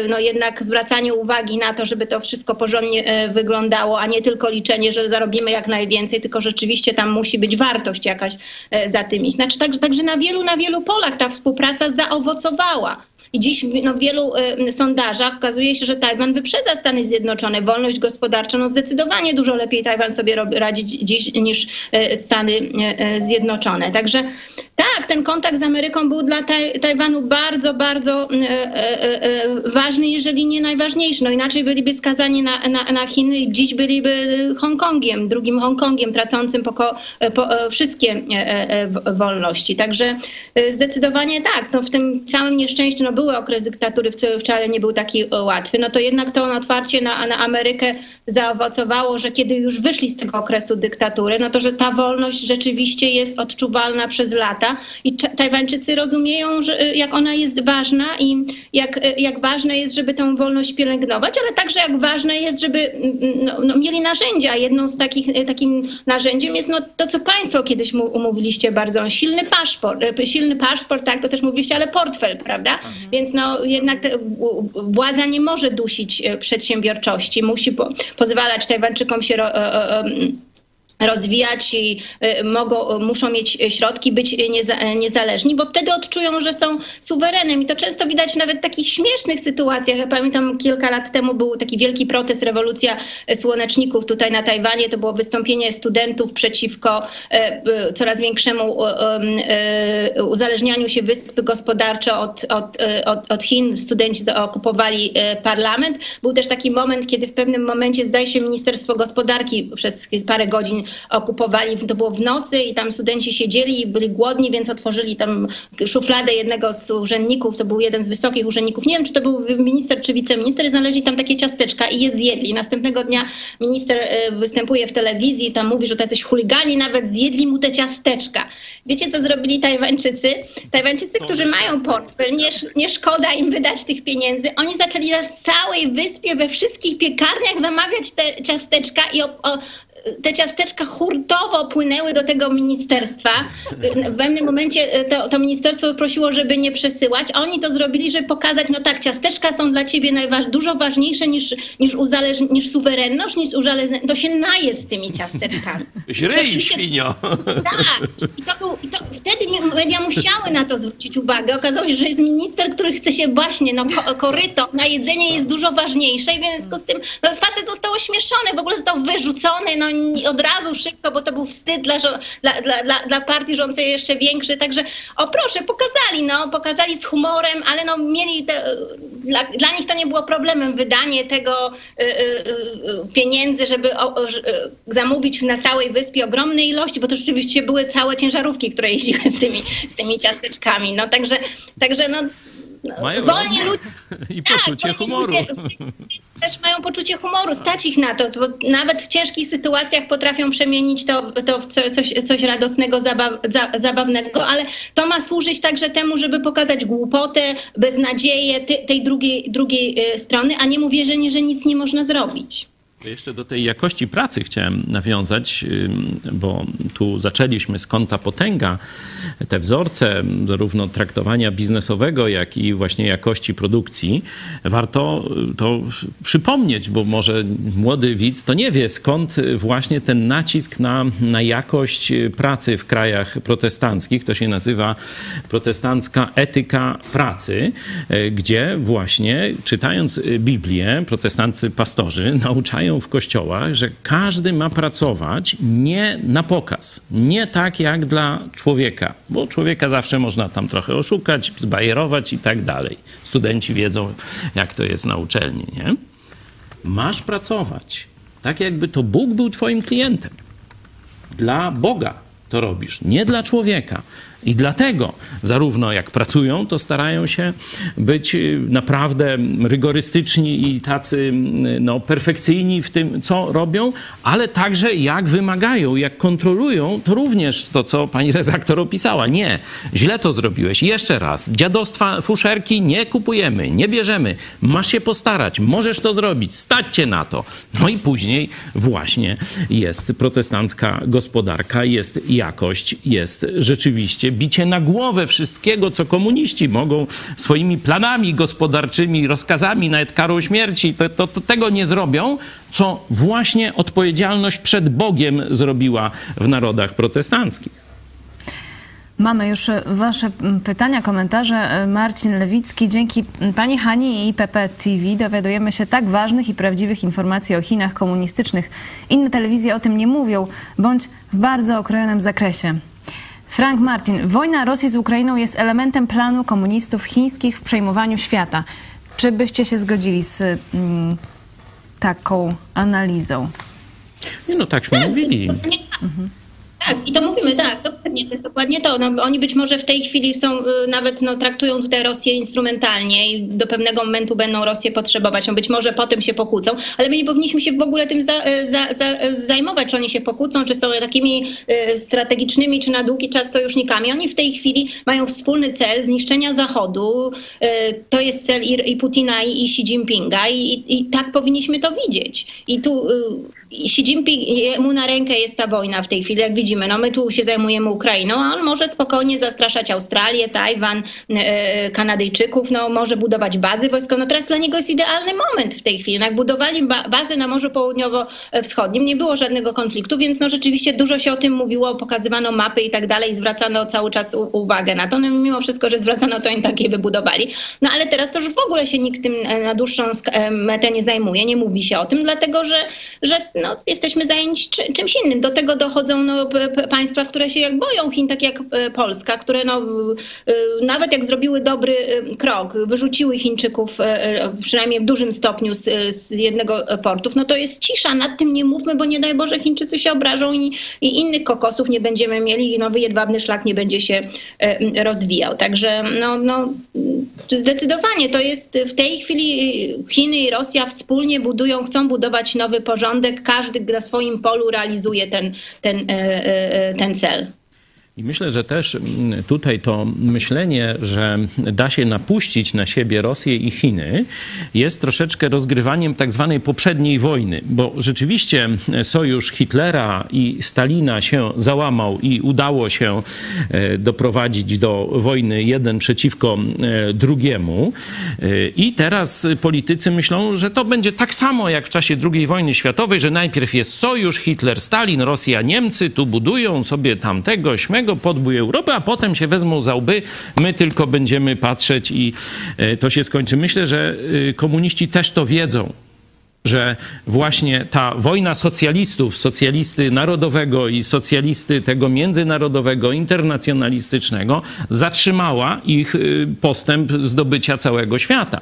no jednak zwracanie uwagi na to, żeby to wszystko porządnie wyglądało, a nie tylko liczenie, że zarobimy jak najwięcej, tylko rzeczywiście tam musi być wartość jakaś za tym iść. Znaczy, także, także na wielu, na wielu polach ta współpraca zaowocowała. I dziś no, w wielu y, sondażach okazuje się, że Tajwan wyprzedza Stany Zjednoczone. Wolność gospodarcza, no zdecydowanie dużo lepiej Tajwan sobie robi, radzi dziś niż y, Stany y, Zjednoczone. Także tak, ten kontakt z Ameryką był dla taj, Tajwanu bardzo, bardzo ważny, jeżeli nie najważniejszy. No inaczej byliby skazani na, na, na Chiny i dziś byliby Hongkongiem, drugim Hongkongiem, tracącym poko, po, wszystkie wolności. Także zdecydowanie tak, no w tym całym nieszczęściu, no były okres dyktatury, wcale nie był taki e, łatwy, no to jednak to otwarcie na, na Amerykę zaowocowało, że kiedy już wyszli z tego okresu dyktatury, no to że ta wolność rzeczywiście jest odczuwalna przez lata i Tajwańczycy rozumieją, że, e, jak ona jest ważna i jak, e, jak ważne jest, żeby tę wolność pielęgnować, ale także jak ważne jest, żeby no, no, mieli narzędzia. Jedną z takich, takim narzędziem jest no, to, co państwo kiedyś umówiliście bardzo, silny paszport, silny paszport, tak, to też mówiliście, ale portfel, prawda? Mhm. Więc no, jednak te, władza nie może dusić przedsiębiorczości, musi po, pozwalać Tajwańczykom się ro, e, rozwijać i y, mogą, muszą mieć środki, być nieza, niezależni, bo wtedy odczują, że są suwerenem. I to często widać nawet w takich śmiesznych sytuacjach. Ja pamiętam kilka lat temu był taki wielki protest, rewolucja słoneczników tutaj na Tajwanie. To było wystąpienie studentów przeciwko e, coraz większemu uzależnianiu się wyspy gospodarczo od, od, od, od Chin. Studenci zaokupowali parlament. Był też taki moment, kiedy w pewnym momencie zdaje się Ministerstwo Gospodarki przez parę godzin okupowali, to było w nocy i tam studenci siedzieli i byli głodni, więc otworzyli tam szufladę jednego z urzędników, to był jeden z wysokich urzędników, nie wiem czy to był minister czy wiceminister, i znaleźli tam takie ciasteczka i je zjedli. Następnego dnia minister e, występuje w telewizji, tam mówi, że tacyś chuligani nawet zjedli mu te ciasteczka. Wiecie, co zrobili Tajwańczycy? Tajwańczycy, którzy mają portfel, nie, nie szkoda im wydać tych pieniędzy. Oni zaczęli na całej wyspie, we wszystkich piekarniach zamawiać te ciasteczka i o, o, te ciasteczka hurtowo płynęły do tego ministerstwa. W pewnym momencie e, to, to ministerstwo prosiło, żeby nie przesyłać, oni to zrobili, żeby pokazać, no tak, ciasteczka są dla ciebie najważ- dużo ważniejsze niż, niż, uzależ- niż suwerenność, niż uzależnienie. To się najedz tymi ciasteczkami. Źrej, świnio. Tak. I, to był, i to, wtedy media musiały na to zwrócić uwagę. Okazało się, że jest minister, który chce się właśnie, no koryto, na jedzenie jest dużo ważniejsze i w związku z tym no, facet został ośmieszony, w ogóle został wyrzucony, no od razu szybko, bo to był wstyd dla, dla, dla, dla partii rządzącej jeszcze większy. Także o proszę, pokazali, no, pokazali z humorem, ale no mieli te, dla, dla nich to nie było problemem wydanie tego y, y, y, pieniędzy, żeby o, y, zamówić na całej wyspie ogromne ilości, bo to rzeczywiście były całe ciężarówki, które jeździły z tymi, z tymi ciasteczkami. No także, także no, mają wolni ludzie. I poczucie tak, humoru. Ludzie też mają poczucie humoru, stać ich na to, bo nawet w ciężkich sytuacjach potrafią przemienić to, to w coś, coś radosnego, zabaw, za, zabawnego, ale to ma służyć także temu, żeby pokazać głupotę, beznadzieję tej drugiej, drugiej y, strony, a nie mu wierzenie, że nic nie można zrobić. Jeszcze do tej jakości pracy chciałem nawiązać, bo tu zaczęliśmy z kąta potęga. Te wzorce zarówno traktowania biznesowego, jak i właśnie jakości produkcji. Warto to przypomnieć, bo może młody widz to nie wie, skąd właśnie ten nacisk na, na jakość pracy w krajach protestanckich. To się nazywa protestancka etyka pracy, gdzie właśnie czytając Biblię, protestanccy pastorzy nauczają mają w kościołach, że każdy ma pracować nie na pokaz, nie tak jak dla człowieka, bo człowieka zawsze można tam trochę oszukać, zbajerować i tak dalej. Studenci wiedzą, jak to jest na uczelni, nie? Masz pracować tak, jakby to Bóg był twoim klientem. Dla Boga to robisz, nie dla człowieka. I dlatego, zarówno jak pracują, to starają się być y, naprawdę rygorystyczni i tacy y, no, perfekcyjni w tym, co robią, ale także jak wymagają, jak kontrolują, to również to, co pani redaktor opisała. Nie, źle to zrobiłeś. Jeszcze raz, dziadostwa, fuszerki nie kupujemy, nie bierzemy. Masz się postarać, możesz to zrobić, stać cię na to. No i później właśnie jest protestancka gospodarka, jest jakość, jest rzeczywiście bicie na głowę wszystkiego, co komuniści mogą swoimi planami gospodarczymi, rozkazami, nawet karą śmierci, to, to, to tego nie zrobią, co właśnie odpowiedzialność przed Bogiem zrobiła w narodach protestanckich. Mamy już Wasze pytania, komentarze. Marcin Lewicki, dzięki Pani Hani i PP TV dowiadujemy się tak ważnych i prawdziwych informacji o Chinach komunistycznych. Inne telewizje o tym nie mówią, bądź w bardzo okrojonym zakresie. Frank Martin, wojna Rosji z Ukrainą jest elementem planu komunistów chińskich w przejmowaniu świata. Czy byście się zgodzili z mm, taką analizą? Nie no, takśmy mówili. Mhm. Tak, i to mówimy, tak, dokładnie, to jest dokładnie to. No, oni być może w tej chwili są, y, nawet no, traktują tutaj Rosję instrumentalnie i do pewnego momentu będą Rosję potrzebować. No, być może potem się pokłócą, ale my nie powinniśmy się w ogóle tym za, y, za, za, zajmować, czy oni się pokłócą, czy są takimi y, strategicznymi, czy na długi czas sojusznikami. Oni w tej chwili mają wspólny cel zniszczenia Zachodu. Y, to jest cel i, i Putina, i, i Xi Jinpinga i, i, tak powinniśmy to widzieć. I tu y, Xi Jinping, mu na rękę jest ta wojna w tej chwili, jak widzimy. No my tu się zajmujemy Ukrainą, a on może spokojnie zastraszać Australię, Tajwan, e, Kanadyjczyków, no może budować bazy wojskowe. No teraz dla niego jest idealny moment w tej chwili. No, jak budowali ba bazę na Morzu Południowo-Wschodnim, nie było żadnego konfliktu, więc no rzeczywiście dużo się o tym mówiło, pokazywano mapy i tak dalej, zwracano cały czas uwagę na to. No mimo wszystko, że zwracano to, oni takie wybudowali. No ale teraz to już w ogóle się nikt tym e, na dłuższą e, metę nie zajmuje, nie mówi się o tym, dlatego że, że no, jesteśmy zajęci czymś innym. Do tego dochodzą no, państwa, które się jak boją Chin, tak jak e, Polska, które no, e, nawet jak zrobiły dobry e, krok, wyrzuciły Chińczyków przynajmniej w dużym stopniu z, z jednego portów, no to jest cisza, nad tym nie mówmy, bo nie daj Boże Chińczycy się obrażą i, i innych kokosów nie będziemy mieli i nowy jedwabny szlak nie będzie się rozwijał. Także no, no, zdecydowanie to jest w tej chwili Chiny i Rosja wspólnie budują, chcą budować nowy porządek, każdy na swoim polu realizuje ten, ten, e, e, ten cel. I myślę, że też mm, tutaj to myślenie, że da się napuścić na siebie Rosję i Chiny, jest troszeczkę rozgrywaniem tak zwanej poprzedniej wojny, bo rzeczywiście sojusz Hitlera i Stalina się załamał i udało się e, doprowadzić do wojny jeden przeciwko e, drugiemu. E, I teraz politycy myślą, że to będzie tak samo jak w czasie II wojny światowej, że najpierw jest sojusz Hitler, Stalin, Rosja, Niemcy, tu budują sobie tamtego, śmego, podbój Europy, a potem się wezmą za łby, my tylko będziemy patrzeć i e, to się skończy. Myślę, że e, komuniści też to wiedzą, że właśnie ta wojna socjalistów, socjalisty narodowego i socjalisty tego międzynarodowego, internacjonalistycznego, zatrzymała ich e, postęp zdobycia całego świata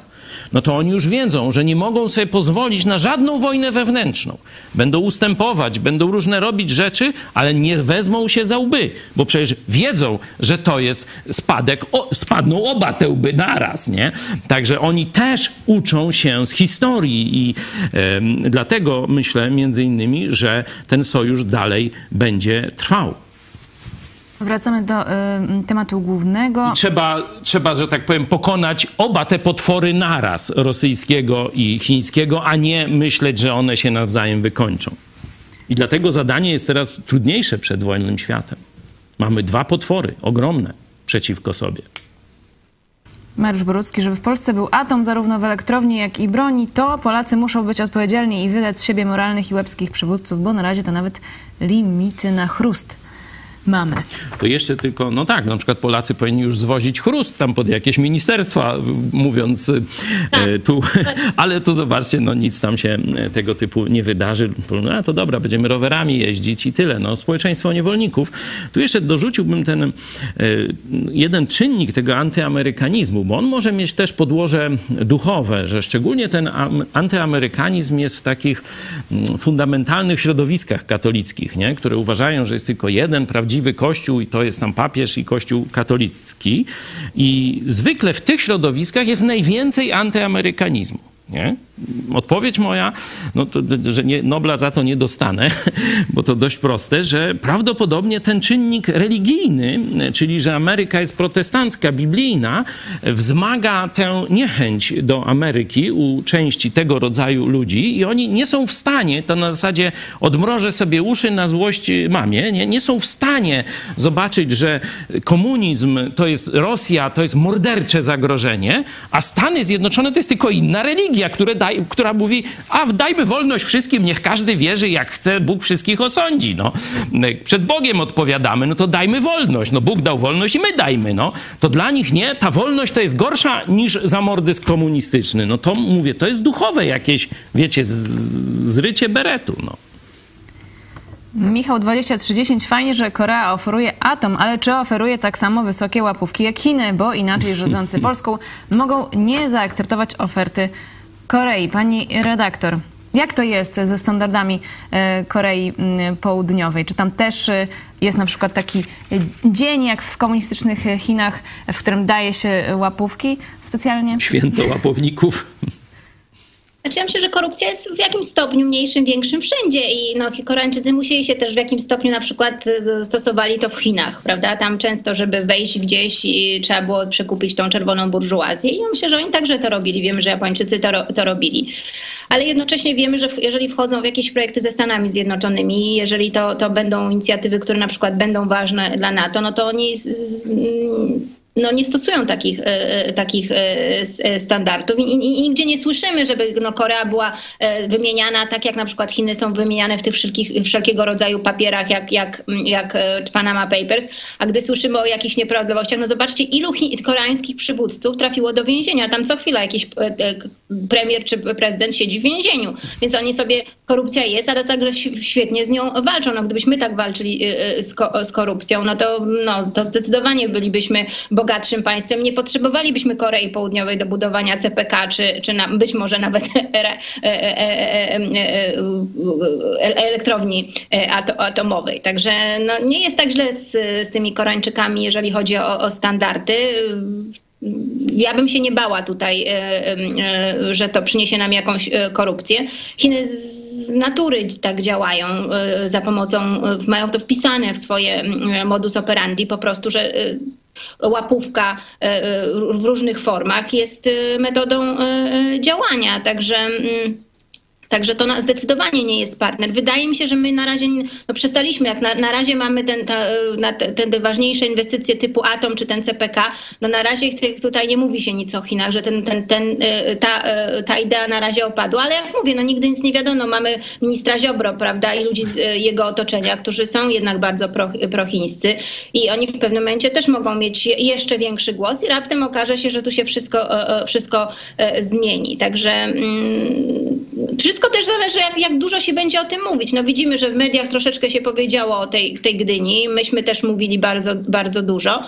no to oni już wiedzą, że nie mogą sobie pozwolić na żadną wojnę wewnętrzną. Będą ustępować, będą różne robić rzeczy, ale nie wezmą się za łby, bo przecież wiedzą, że to jest spadek, o, spadną oba te łby naraz, nie? Także oni też uczą się z historii i dlatego myślę między innymi, że ten sojusz dalej będzie trwał. Wracamy do y, tematu głównego. I trzeba, trzeba, że tak powiem, pokonać oba te potwory naraz, rosyjskiego i chińskiego, a nie myśleć, że one się nawzajem wykończą. I dlatego zadanie jest teraz trudniejsze przed wolnym światem. Mamy dwa potwory, ogromne, przeciwko sobie. Mariusz Borucki, żeby w Polsce był atom zarówno w elektrowni, jak i broni, to Polacy muszą być odpowiedzialni i wydać z siebie moralnych i łebskich przywódców, bo na razie to nawet limity na chrust mamy. To jeszcze tylko, no tak, na przykład Polacy powinni już zwozić chrust tam pod jakieś ministerstwa, mówiąc e, tu, ale tu zobaczcie, no nic tam się e, tego typu nie wydarzy. No to dobra, będziemy rowerami jeździć i tyle. No, społeczeństwo niewolników. Tu jeszcze dorzuciłbym ten e, jeden czynnik tego antyamerykanizmu, bo on może mieć też podłoże duchowe, że szczególnie ten antyamerykanizm jest w takich mm, fundamentalnych środowiskach katolickich, nie? które uważają, że jest tylko jeden prawdziwy kościół i to jest tam papież i kościół katolicki. I zwykle w tych środowiskach jest najwięcej antyamerykanizmu. Nie? Odpowiedź moja, no to, że nie, Nobla za to nie dostanę, bo to dość proste, że prawdopodobnie ten czynnik religijny, czyli że Ameryka jest protestancka, biblijna, wzmaga tę niechęć do Ameryki u części tego rodzaju ludzi i oni nie są w stanie, to na zasadzie odmrożę sobie uszy na złość mamie, nie, nie są w stanie zobaczyć, że komunizm to jest Rosja, to jest mordercze zagrożenie, a Stany Zjednoczone to jest tylko inna religia, które da, która mówi, a dajmy wolność wszystkim, niech każdy wierzy jak chce, Bóg wszystkich osądzi. No. Przed Bogiem odpowiadamy, no to dajmy wolność. No Bóg dał wolność i my dajmy. No. To dla nich nie, ta wolność to jest gorsza niż zamordyzm komunistyczny. No to mówię, to jest duchowe jakieś, wiecie, z, zrycie beretu. No. Michał 2030, fajnie, że Korea oferuje atom, ale czy oferuje tak samo wysokie łapówki jak Chiny, bo inaczej rządzący Polską mogą nie zaakceptować oferty Korei. Pani redaktor, jak to jest ze standardami e, Korei Południowej? Czy tam też e, jest na przykład taki dzień jak w komunistycznych Chinach, w którym daje się łapówki specjalnie? Święto łapowników. Znaczy ja myślę, że korupcja jest w jakimś stopniu mniejszym, większym wszędzie i no, Koreańczycy musieli się też w jakimś stopniu na przykład y, stosowali to w Chinach, prawda? Tam często, żeby wejść gdzieś trzeba było przekupić tą czerwoną burżuazję i ja myślę, że oni także to robili. Wiemy, że Japończycy to, to robili. Ale jednocześnie wiemy, że jeżeli wchodzą w jakieś projekty ze Stanami Zjednoczonymi, jeżeli to, to będą inicjatywy, które na przykład będą ważne dla NATO, no to oni z, z, no, nie stosują takich, e, e, takich e, standardów I, i, nigdzie nie słyszymy, żeby no, Korea była wymieniana tak, jak na przykład Chiny są wymieniane w tych wszelkich, wszelkiego rodzaju papierach, jak, jak, jak Panama Papers, a gdy słyszymy o jakichś nieprawidłowościach, no zobaczcie, ilu koreańskich przywódców trafiło do więzienia. Tam co chwila jakiś premier czy prezydent siedzi w więzieniu, więc oni sobie, korupcja jest, ale także świetnie z nią walczą. No, gdybyśmy tak walczyli z, ko z korupcją, no to, no, to zdecydowanie bylibyśmy bogaci bogatszym państwem. Nie potrzebowalibyśmy Korei Południowej do budowania CPK, czy, czy na, być może nawet elektrowni atomowej. Także no, nie jest tak źle z, z tymi Koreańczykami, jeżeli chodzi o, o standardy ja bym się nie bała tutaj, że to przyniesie nam jakąś korupcję. Chiny z natury tak działają za pomocą, mają to wpisane w swoje modus operandi, po prostu, że łapówka e, e, w różnych formach jest e, metodą działania. Także mm, Także to zdecydowanie nie jest partner. Wydaje mi się, że my na razie no przestaliśmy, jak na, na razie mamy ten, ta, na, ten, te ważniejsze inwestycje typu Atom czy ten CPK, no na razie tutaj nie mówi się nic o Chinach, że ten, ten, ten, e, ta, e, ta idea na razie opadła, ale jak mówię, no nigdy nic nie wiadomo. Mamy ministra Ziobro, prawda, i ludzi z jego otoczenia, którzy są jednak bardzo pro, prochińscy i oni w pewnym momencie też mogą mieć jeszcze większy głos i raptem okaże się, że tu się wszystko, wszystko zmieni. Także mm, wszystko wszystko też zależy, jak, jak dużo się będzie o tym mówić. No widzimy, że w mediach troszeczkę się powiedziało o tej, tej Gdyni. Myśmy też mówili bardzo, bardzo dużo.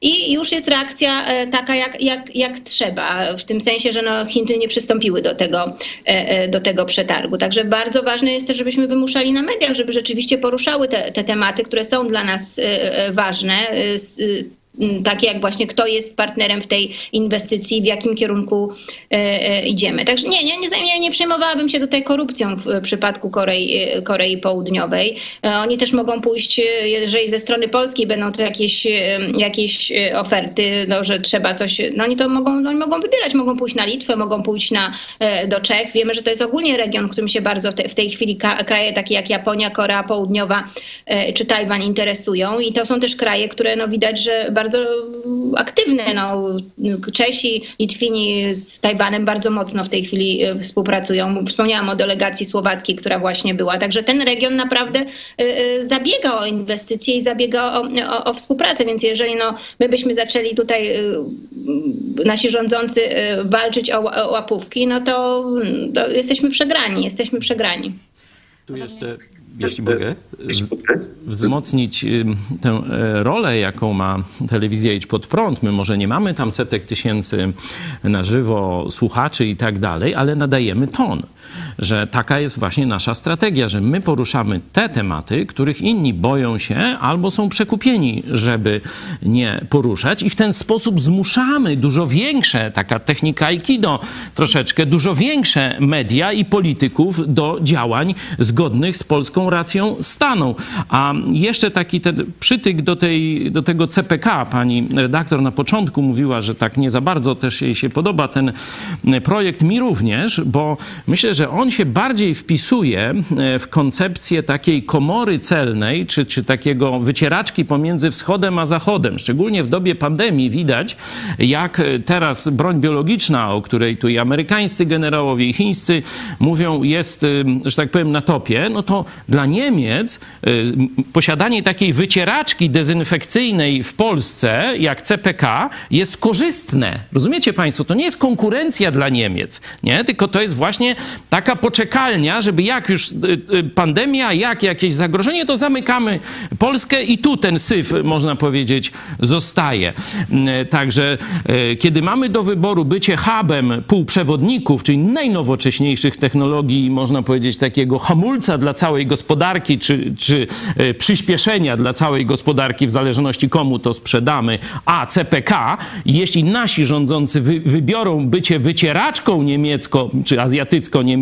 I już jest reakcja e, taka, jak, jak, jak trzeba, w tym sensie, że no, Chiny nie przystąpiły do tego, e, e, do tego przetargu. Także bardzo ważne jest też, żebyśmy wymuszali na mediach, żeby rzeczywiście poruszały te, te tematy, które są dla nas ważne takie jak właśnie kto jest partnerem w tej inwestycji, w jakim kierunku e, e, idziemy. Także nie, nie, nie, nie przejmowałabym się tutaj korupcją w przypadku Korei, e, Korei Południowej. Oni też mogą pójść, jeżeli ze strony polskiej będą to jakieś, jakieś oferty, no, że trzeba coś, no oni to mogą, oni mogą wybierać, mogą pójść na Litwę, mogą pójść na, do Czech. Wiemy, że to jest ogólnie region, którym się bardzo w, te, w tej chwili kraje takie jak Japonia, Korea Południowa czy Tajwan interesują i to są też kraje, które no widać, że bardzo bardzo aktywny. No, Czesi, Litwini z Tajwanem bardzo mocno w tej chwili e, współpracują. Wspomniałam o delegacji słowackiej, która właśnie była. Także ten region naprawdę zabiega o inwestycje i zabiega o, o, o współpracę, więc jeżeli no, my byśmy zaczęli tutaj nasi rządzący walczyć o, łapówki, no to, to jesteśmy przegrani, jesteśmy przegrani. Tu jeszcze, jeśli mogę, wzmocnić tę e, rolę, jaką ma telewizja Idź Pod Prąd. My może nie mamy tam setek tysięcy na żywo słuchaczy i tak dalej, ale nadajemy ton że taka jest właśnie nasza strategia, że my poruszamy te tematy, których inni boją się albo są przekupieni, żeby nie poruszać i w ten sposób zmuszamy dużo większe, taka technika Aikido troszeczkę, dużo większe media i polityków do działań zgodnych z polską racją stanu. A jeszcze taki ten przytyk do, tej, do tego CPK, pani redaktor na początku mówiła, że tak nie za bardzo też jej się podoba ten projekt, mi również, bo myślę, że on się bardziej wpisuje e, w koncepcję takiej komory celnej, czy, czy takiego wycieraczki pomiędzy wschodem a zachodem. Szczególnie w dobie pandemii widać, jak teraz broń biologiczna, o której tu i amerykańscy generałowie, i chińscy mówią, jest, e, że tak powiem, na topie, no to dla Niemiec e, posiadanie takiej wycieraczki dezynfekcyjnej w Polsce, jak CPK, jest korzystne. Rozumiecie Państwo? To nie jest konkurencja dla Niemiec, nie? tylko to jest właśnie taka poczekalnia, żeby jak już y, y, pandemia, jak jakieś zagrożenie, to zamykamy Polskę i tu ten syf, można powiedzieć, zostaje. Mm, także y, kiedy mamy do wyboru bycie hubem półprzewodników, czyli najnowocześniejszych technologii, można powiedzieć, takiego hamulca dla całej gospodarki, czy, czy przyspieszenia dla całej gospodarki, w zależności komu to sprzedamy, a CPK, jeśli nasi rządzący wy, wybiorą bycie wycieraczką niemiecko, czy azjatycko-niemiecką,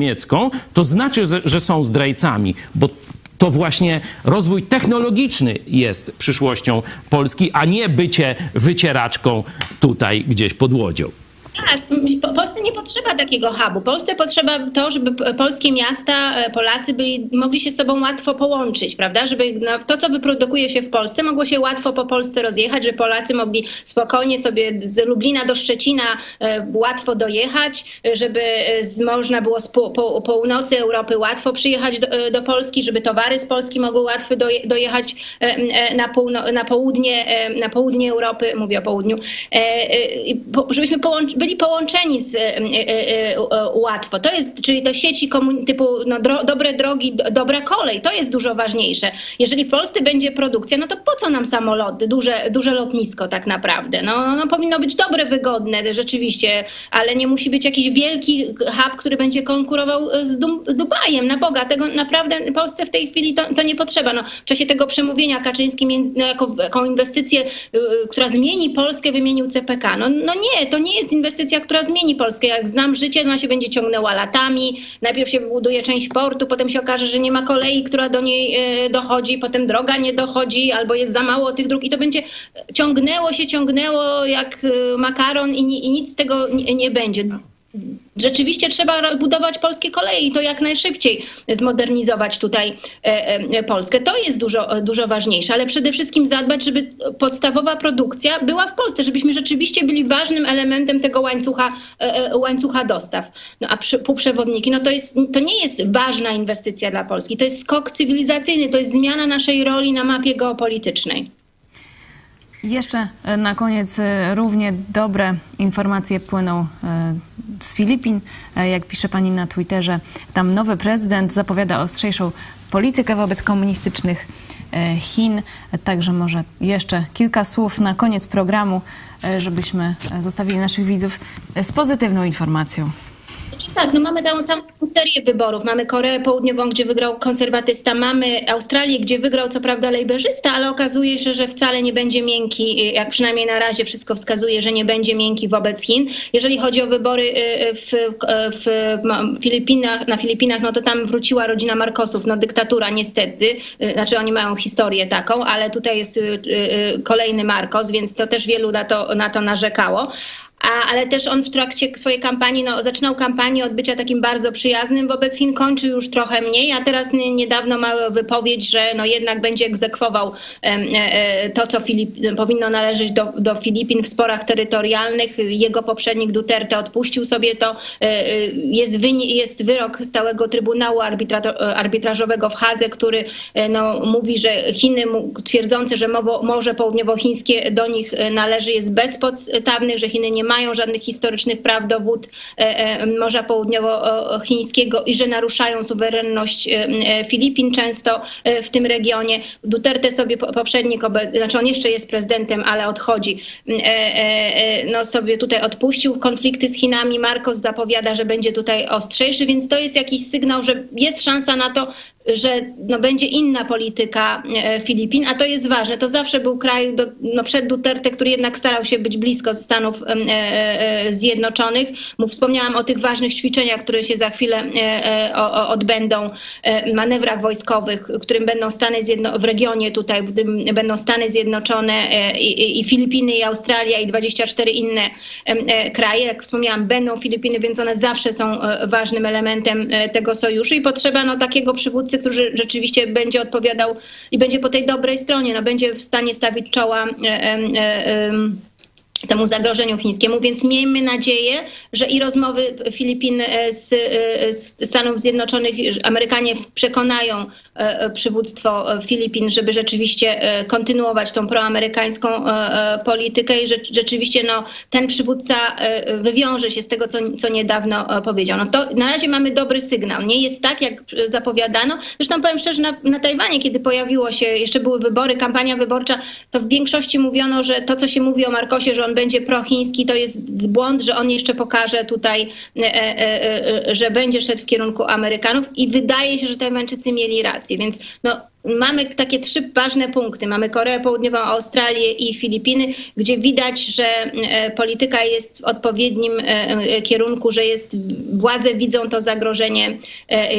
to znaczy, że są zdrajcami, bo to właśnie rozwój technologiczny jest przyszłością Polski, a nie bycie wycieraczką tutaj gdzieś pod łodzią. Tak, Polsce nie potrzeba takiego hubu. Polsce potrzeba to, żeby polskie miasta, e, Polacy byli, mogli się z sobą łatwo połączyć, prawda? Żeby no, to, co wyprodukuje się w Polsce, mogło się łatwo po Polsce rozjechać, żeby Polacy mogli spokojnie sobie z Lublina do Szczecina e, łatwo dojechać, żeby e, z, można było z po, po, północy Europy łatwo przyjechać do, do, Polski, żeby towary z Polski mogły łatwo doje, dojechać na, półno, na, południe, na południe Europy, mówię o południu, żebyśmy byli połączeni z, łatwo. To jest, czyli to sieci typu no, dro, dobre drogi, do, dobra kolej, to jest dużo ważniejsze. Jeżeli w Polsce będzie produkcja, no to po co nam samoloty, duże, duże lotnisko tak naprawdę? No, no powinno być dobre, wygodne rzeczywiście, ale nie musi być jakiś wielki hub, który będzie konkurował z Dubajem. Na Boga, tego naprawdę Polsce w tej chwili to, to nie potrzeba. No, w czasie tego przemówienia Kaczyński między, no, jako, jako inwestycję, y, która zmieni Polskę, wymienił CPK. No, no nie, to nie jest inwestycja, która zmieni Polskę. Jak znam życie, ona się będzie ciągnęła latami. Najpierw się wybuduje część portu, potem się okaże, że nie ma kolei, która do niej e, dochodzi, potem droga nie dochodzi, albo jest za mało tych dróg i to będzie ciągnęło się, ciągnęło jak e, makaron i, i nic z tego nie, nie będzie. Rzeczywiście trzeba budować polskie kolei i to jak najszybciej zmodernizować tutaj e, e, Polskę. To jest dużo, dużo ważniejsze, ale przede wszystkim zadbać, żeby podstawowa produkcja była w Polsce, żebyśmy rzeczywiście byli ważnym elementem tego łańcucha, e, łańcucha dostaw. No a przy, półprzewodniki, no to, jest, to nie jest ważna inwestycja dla Polski, to jest skok cywilizacyjny, to jest zmiana naszej roli na mapie geopolitycznej. Jeszcze na koniec równie dobre informacje płyną z Filipin. E, jak pisze pani na Twitterze, tam nowy prezydent zapowiada ostrzejszą politykę wobec komunistycznych e, Chin. Także może jeszcze kilka słów na koniec programu, e, żebyśmy zostawili naszych widzów z pozytywną informacją. Tak, no mamy całą, całą serię wyborów. Mamy Koreę Południową, gdzie wygrał konserwatysta, mamy Australię, gdzie wygrał co prawda lejberzysta, ale okazuje się, że wcale nie będzie miękki, jak przynajmniej na razie wszystko wskazuje, że nie będzie miękki wobec Chin. Jeżeli chodzi o wybory y, y, w, y, w Filipinach, na Filipinach, no to tam wróciła rodzina Marcosów, no dyktatura niestety, znaczy oni mają historię taką, ale tutaj jest kolejny Marcos, więc to też wielu na to, na to narzekało a, ale też on w trakcie swojej kampanii, no, zaczynał kampanię od bycia takim bardzo przyjaznym wobec Chin, kończy już trochę mniej, a teraz nie, niedawno ma wypowiedź, że no, jednak będzie egzekwował e, e, to, co Filip, powinno należeć do, do Filipin w sporach terytorialnych. Jego poprzednik Duterte odpuścił sobie to. E, jest, wyni- jest wyrok stałego Trybunału arbitra- Arbitrażowego w Hadze, który no, mówi, że Chiny twierdzące, że Morze Południowochińskie do nich należy jest bezpodstawny, że Chiny nie mają żadnych historycznych praw do wód e, e, Morza Południowochińskiego i że naruszają suwerenność e, Filipin często w tym regionie. Duterte sobie poprzednik, znaczy on jeszcze jest prezydentem, ale odchodzi, no sobie tutaj odpuścił konflikty z Chinami. Marcos zapowiada, że będzie tutaj ostrzejszy, więc to jest jakiś sygnał, że jest szansa na to, że no, będzie inna polityka Filipin, a to jest ważne. To zawsze był kraj do, no, przed Duterte, który jednak starał się być blisko Stanów Zjednoczonych. Wspomniałam o tych ważnych ćwiczeniach, które się za chwilę e, odbędą, manewrach wojskowych, którym będą Stany Zjedno w regionie tutaj, będą Stany Zjednoczone i, Filipiny, i Australia, i 24 inne kraje. Jak wspomniałam, będą Filipiny, więc one zawsze są ważnym elementem tego sojuszu i potrzeba no, takiego przywódcy, który rzeczywiście będzie odpowiadał i będzie po tej dobrej stronie, no, będzie w stanie stawić czoła temu zagrożeniu chińskiemu, więc miejmy nadzieję, że i rozmowy Filipin e, z, e, z Stanów Zjednoczonych, Amerykanie przekonają e, przywództwo Filipin, żeby rzeczywiście kontynuować tą proamerykańską politykę i że rzeczywiście no, ten przywódca wywiąże się z tego, co, co niedawno powiedział. No to na razie mamy dobry sygnał. Nie jest tak, jak zapowiadano. Zresztą powiem szczerze, na, na Tajwanie, kiedy pojawiło się, jeszcze były wybory, kampania wyborcza, to w większości mówiono, że to, co się mówi o Marcosie, że on będzie prochiński, to jest błąd, że on jeszcze pokaże tutaj, e, e, e, że będzie szedł w kierunku Amerykanów i wydaje się, że Tajwańczycy mieli rację, więc no, mamy takie trzy ważne punkty. Mamy Koreę Południową, Australię i Filipiny, gdzie widać, że e, polityka jest w odpowiednim e, e, kierunku, że jest, władze widzą to zagrożenie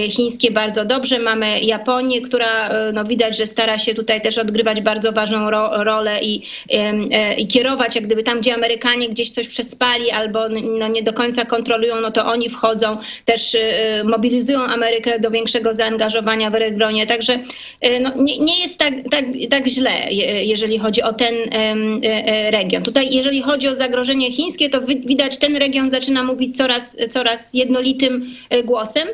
chińskie bardzo dobrze. Mamy Japonię, która no, widać, że stara się tutaj też odgrywać bardzo ważną ro rolę i, i kierować, jak gdyby tam, gdzie Amerykanie gdzieś coś przespali albo no, nie do końca kontrolują, no to oni wchodzą, też mobilizują Amerykę do większego zaangażowania w regionie. Także no, nie, nie jest tak, tak, tak źle, jeżeli chodzi o ten e, e, region. Tutaj, jeżeli chodzi o zagrożenie chińskie, to widać, ten region zaczyna mówić coraz, coraz jednolitym e, głosem.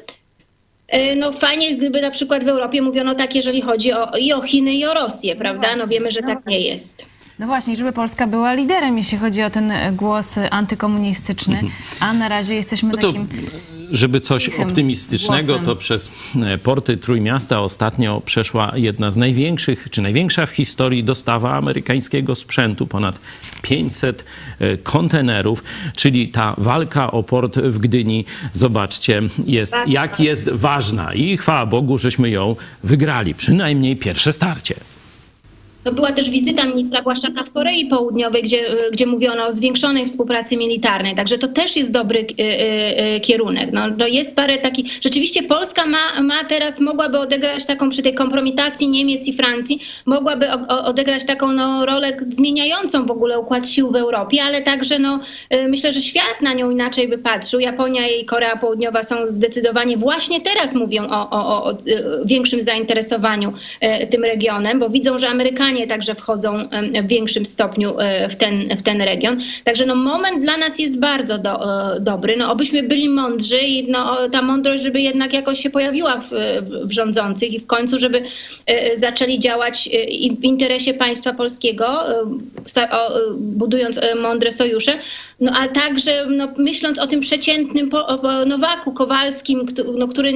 No fajnie, gdyby na przykład w Europie mówiono tak, jeżeli chodzi o, i o Chiny, i o Rosję, prawda? No wiemy, że tak nie jest. No właśnie, żeby Polska była liderem, jeśli chodzi o ten głos antykomunistyczny, mhm. a na razie jesteśmy no takim żeby coś optymistycznego, głosem. to przez e, porty Trójmiasta ostatnio przeszła jedna z największych, czy największa w historii dostawa amerykańskiego sprzętu, ponad 500 e, kontenerów, czyli ta walka o port w Gdyni, zobaczcie, jest, jak jest ważna i chwała Bogu, żeśmy ją wygrali, przynajmniej pierwsze starcie. To była też wizyta ministra Błaszczaka w Korei Południowej, gdzie, gdzie mówiono o zwiększonej współpracy militarnej. Także to też jest dobry y, y, y, kierunek. No, to jest parę takich. Rzeczywiście Polska ma, ma teraz, mogłaby odegrać taką przy tej kompromitacji Niemiec i Francji, mogłaby odegrać taką no, rolę zmieniającą w ogóle układ sił w Europie, ale także no, myślę, że świat na nią inaczej by patrzył. Japonia i Korea Południowa są zdecydowanie właśnie teraz mówią o, o, o większym zainteresowaniu tym regionem, bo widzą, że Amerykanie także wchodzą w większym stopniu e, w ten, w ten region. Także no, moment dla nas jest bardzo do, e, dobry. No, obyśmy byli mądrzy i no, ta mądrość, żeby jednak jakoś się pojawiła w, w rządzących i w końcu, żeby e, zaczęli działać w interesie państwa polskiego, budując mądre sojusze, no a także no, myśląc o tym przeciętnym Nowaku Kowalskim, no, który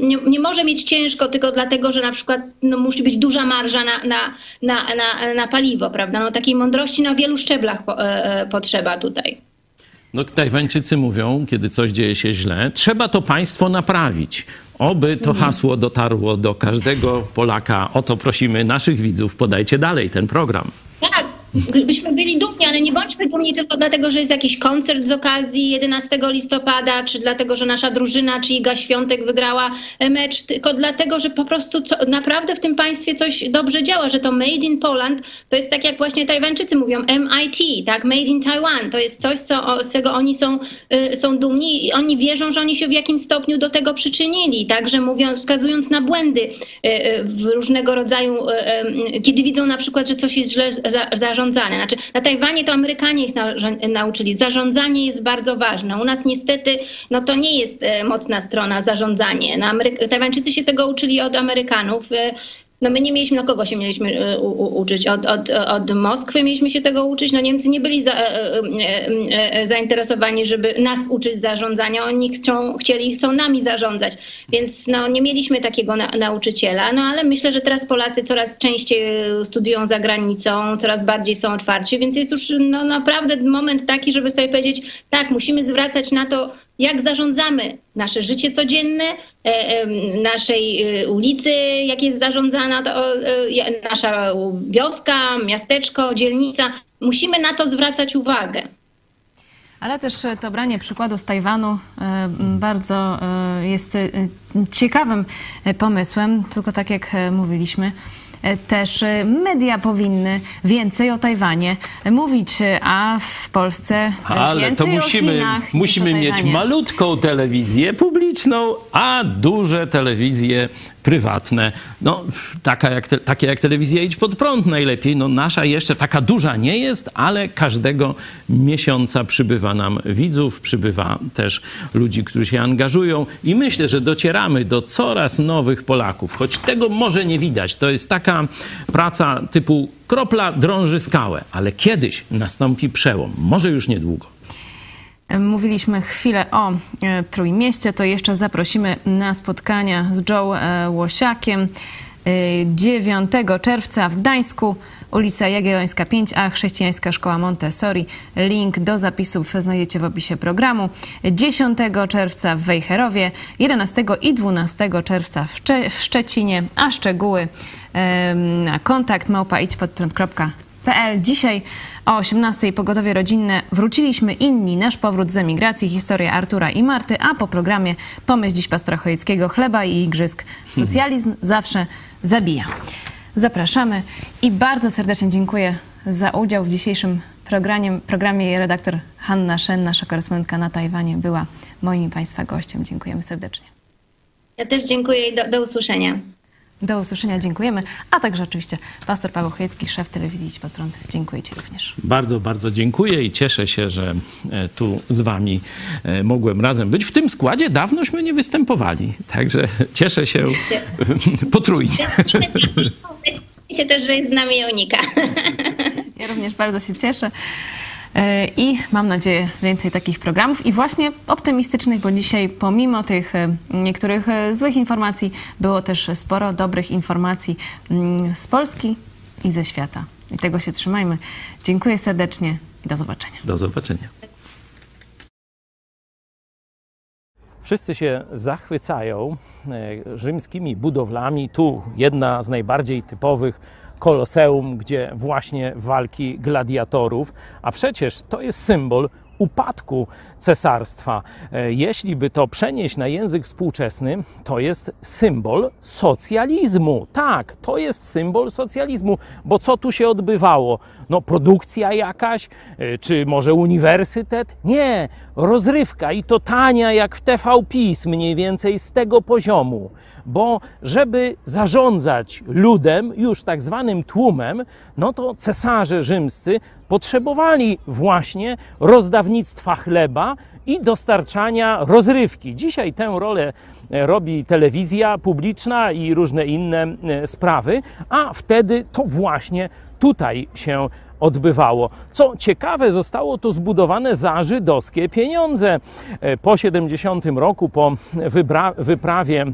nie, nie, może mieć ciężko tylko dlatego, że na przykład no, musi być duża marża na, na, na, na, na paliwo, prawda? No, takiej mądrości na wielu szczeblach po, e, e, potrzeba tutaj. No, Tajwańczycy mówią, kiedy coś dzieje się źle, trzeba to państwo naprawić. Oby to mhm. hasło dotarło do każdego Polaka. O to prosimy naszych widzów. Podajcie dalej ten program. Tak, byśmy byli dumni, ale nie bądźmy dumni tylko dlatego, że jest jakiś koncert z okazji 11 listopada, czy dlatego, że nasza drużyna, czy Iga Świątek wygrała mecz, tylko dlatego, że po prostu co, naprawdę w tym państwie coś dobrze działa, że to Made in Poland to jest tak jak właśnie Tajwańczycy mówią MIT, tak, Made in Taiwan. To jest coś, co, z czego oni są, y, są dumni i oni wierzą, że oni się w jakimś stopniu do tego przyczynili, także mówiąc, wskazując na błędy y, y, w różnego rodzaju, kiedy widzą na przykład, że coś jest źle za, Znaczy, na Tajwanie to Amerykanie ich na, nauczyli. Zarządzanie jest bardzo ważne. U nas niestety, no to nie jest mocna strona zarządzanie. Amery- Tajwańczycy się tego uczyli od Amerykanów. No my nie mieliśmy, no kogo się mieliśmy e, u, u, uczyć? Od, od, od Moskwy mieliśmy się tego uczyć. No Niemcy nie byli za, e, e, zainteresowani, żeby nas uczyć zarządzania. Oni chcą, chcieli chcą nami zarządzać. Więc no, nie mieliśmy takiego na, nauczyciela. No ale myślę, że teraz Polacy coraz częściej studiują za granicą, coraz bardziej są otwarci, więc jest już no, naprawdę moment taki, żeby sobie powiedzieć, tak, musimy zwracać na to jak zarządzamy nasze życie codzienne, e, naszej e, ulicy, jak jest zarządzana to, e, nasza wioska, miasteczko, dzielnica. Musimy na to zwracać uwagę. Ale też to branie przykładu z Tajwanu bardzo jest ciekawym pomysłem, tylko tak jak mówiliśmy, też media powinny więcej o Tajwanie mówić, a w Polsce Ale to musimy, musimy mieć malutką telewizję publiczną, a duże telewizje prywatne, no taka jak te, takie jak telewizja Idź Pod Prąd najlepiej, no nasza jeszcze taka duża nie jest, ale każdego miesiąca przybywa nam widzów, przybywa też ludzi, którzy się angażują. I myślę, że docieramy do coraz nowych Polaków, choć tego może nie widać. To jest taka praca typu kropla drąży skałę, ale kiedyś nastąpi przełom, może już niedługo. Mówiliśmy chwilę o e, Trójmieście, to jeszcze zaprosimy na spotkania z Joe e, Łosiakiem 9 e, czerwca w Gdańsku, ulica Jagiellońska 5a, Chrześcijańska Szkoła Montessori. Link do zapisów znajdziecie w opisie programu. 10 czerwca w Wejherowie, 11 i 12 czerwca w, Cze w Szczecinie, a szczegóły na kontakt małpa PL. Dzisiaj o 18 pogodowie rodzinne wróciliśmy inni. Nasz powrót z emigracji, historia Artura i Marty, a po programie pomyśl dziś pastora Chojeckiego, chleba i igrzysk. Socjalizm zawsze zabija. Zapraszamy i bardzo serdecznie dziękuję za udział w dzisiejszym programie. programie redaktor Hanna Szen, nasza korespondentka na Tajwanie, była moim Państwa gościem. Dziękujemy serdecznie. Ja też dziękuję i do, do usłyszenia. Do usłyszenia, dziękujemy. A także oczywiście pastor Paweł Chojecki, szef telewizji Idź Pod Prąd. Dziękuję Ci również. Bardzo, bardzo dziękuję i cieszę się, że e, tu z Wami e, mogłem razem być. W tym składzie dawnośmy nie występowali, także cieszę się potrójnie. Cieszę się też, że jest z nami Jonika. Ja również bardzo się cieszę. E, I mam nadzieję więcej takich programów i właśnie optymistycznych, bo dzisiaj pomimo tych e, niektórych e, złych informacji było też sporo dobrych informacji mm, z Polski i ze świata. I tego się trzymajmy. Dziękuję serdecznie i do zobaczenia. Do zobaczenia. Wszyscy się zachwycają rzymskimi budowlami. Tu jedna z najbardziej typowych koloseum, gdzie właśnie walki gladiatorów, a przecież to jest symbol upadku cesarstwa. E, jeśli by to przenieść na język współczesny, to jest symbol socjalizmu. Tak, to jest symbol socjalizmu, bo co tu się odbywało? No, produkcja jakaś, e, czy może uniwersytet? Nie, rozrywka i to tania jak w TV PiS, mniej więcej z tego poziomu bo żeby zarządzać ludem, już tak zwanym tłumem, no to cesarze rzymscy potrzebowali właśnie rozdawnictwa chleba i dostarczania rozrywki. Dzisiaj tę rolę e, robi telewizja publiczna i różne inne e, sprawy, a wtedy to właśnie tutaj się odbywało. Co ciekawe, zostało to zbudowane za żydowskie pieniądze. E, po 70 roku, po wyprawie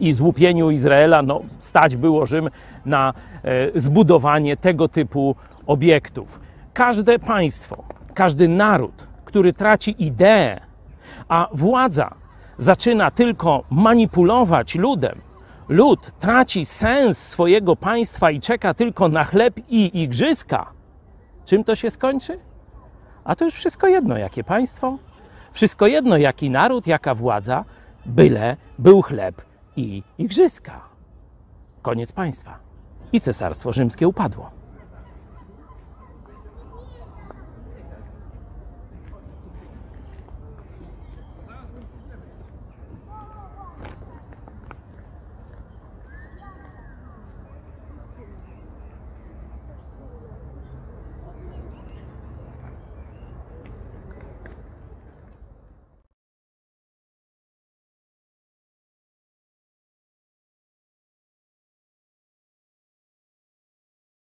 i złupieniu Izraela, no, stać było Rzym na e, zbudowanie tego typu obiektów. Każde państwo, każdy naród, który traci ideę, a władza zaczyna tylko manipulować ludem, lud traci sens swojego państwa i czeka tylko na chleb i igrzyska, Czym to się skończy? A to już wszystko jedno, jakie państwo, wszystko jedno, jaki naród, jaka władza, byle był chleb i igrzyska. Koniec państwa. I cesarstwo rzymskie upadło.